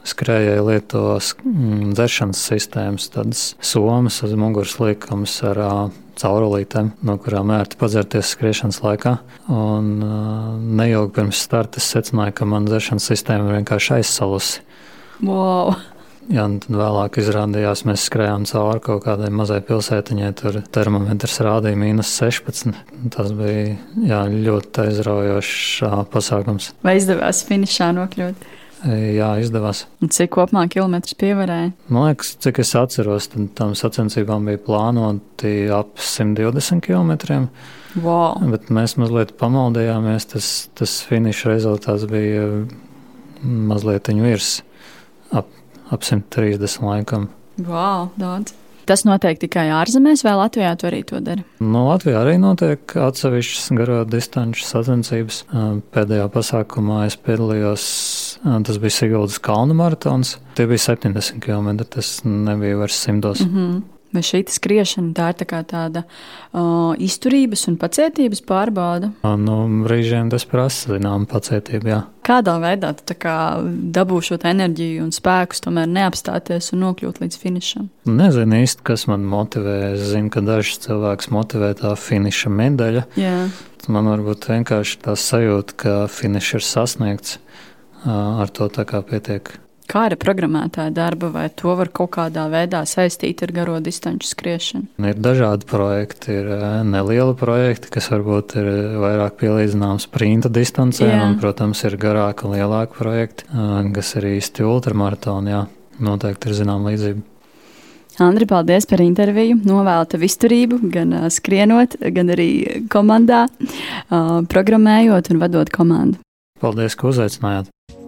Speaker 3: skrējēji lieto mm, dzeršanas sistēmas, tādas somas uz muguras liekamas ar uh, caurulītēm, no kurām ērti padzerties skriešanas laikā. Un uh, neilgi pirms starta es secināju, ka man dzeršanas sistēma ir vienkārši aizsalusi.
Speaker 1: Wow.
Speaker 3: Jā, un tad vēlāk izrādījās, mēs skrējām cauri kaut kādai mazai pilsētiņai. Tur termometrs rādīja mīnus 16. Tas bija jā, ļoti aizraujošs pasākums.
Speaker 1: Vai izdevās finišā nokļūt?
Speaker 3: Jā, izdevās.
Speaker 1: Cik kopumā kilometrus pievarēja?
Speaker 3: Man liekas, cik es atceros, tad tam sacensībām bija plānoti ap 120 km.
Speaker 1: Wow.
Speaker 3: Bet mēs mazliet pamaldījāmies. Tas, tas finiša rezultāts bija mazliet virs ap ap 130 laikam.
Speaker 1: Wow, daudz. Tas notiek tikai ārzemēs, vai Latvijā tu arī to dari?
Speaker 3: No Latvijā arī notiek atsevišķas garo distanču sacensības. Pēdējā pasākumā es piedalījos, tas bija Siguldas kalnu maratons. Tie bija 70 km, tas nebija vairs simtos.
Speaker 1: Mm -hmm. Vai šī skriešana tā ir tā tāda uh, izturības un pacietības pārbauda?
Speaker 3: Nu, brīžiem tas prasa zināmu pacietību. Jā.
Speaker 1: Kādā veidā kā dabū šo enerģiju un spēkus, tomēr neapstāties un nokļūt līdz finišam?
Speaker 3: Nezinu īsti, kas man motivē. Es zinu, ka dažus cilvēkus motivē tā finiša medaļa.
Speaker 1: Jā.
Speaker 3: Man varbūt vienkārši tā sajūta, ka finišs ir sasniegts. Ar to tā kā pietiek.
Speaker 1: Kā ir programmētāja darba, vai to var kaut kādā veidā saistīt ar garo distanču skriešanu?
Speaker 3: Ir dažādi projekti, ir eh, nelieli projekti, kas varbūt ir vairāk pielīdzināms sprinta distancēm, jā. un, protams, ir garāki un lielāki projekti, eh, kas ir īsti ultramaratoni. Jā, noteikti ir zināma līdzība.
Speaker 1: Andri, paldies par interviju. Novēlu tev izturību, gan uh, skrienot, gan arī komandā, uh, programmējot un vadot komandu.
Speaker 3: Paldies, ka uzaicinājāt.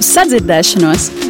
Speaker 1: Sadzirdēšanos!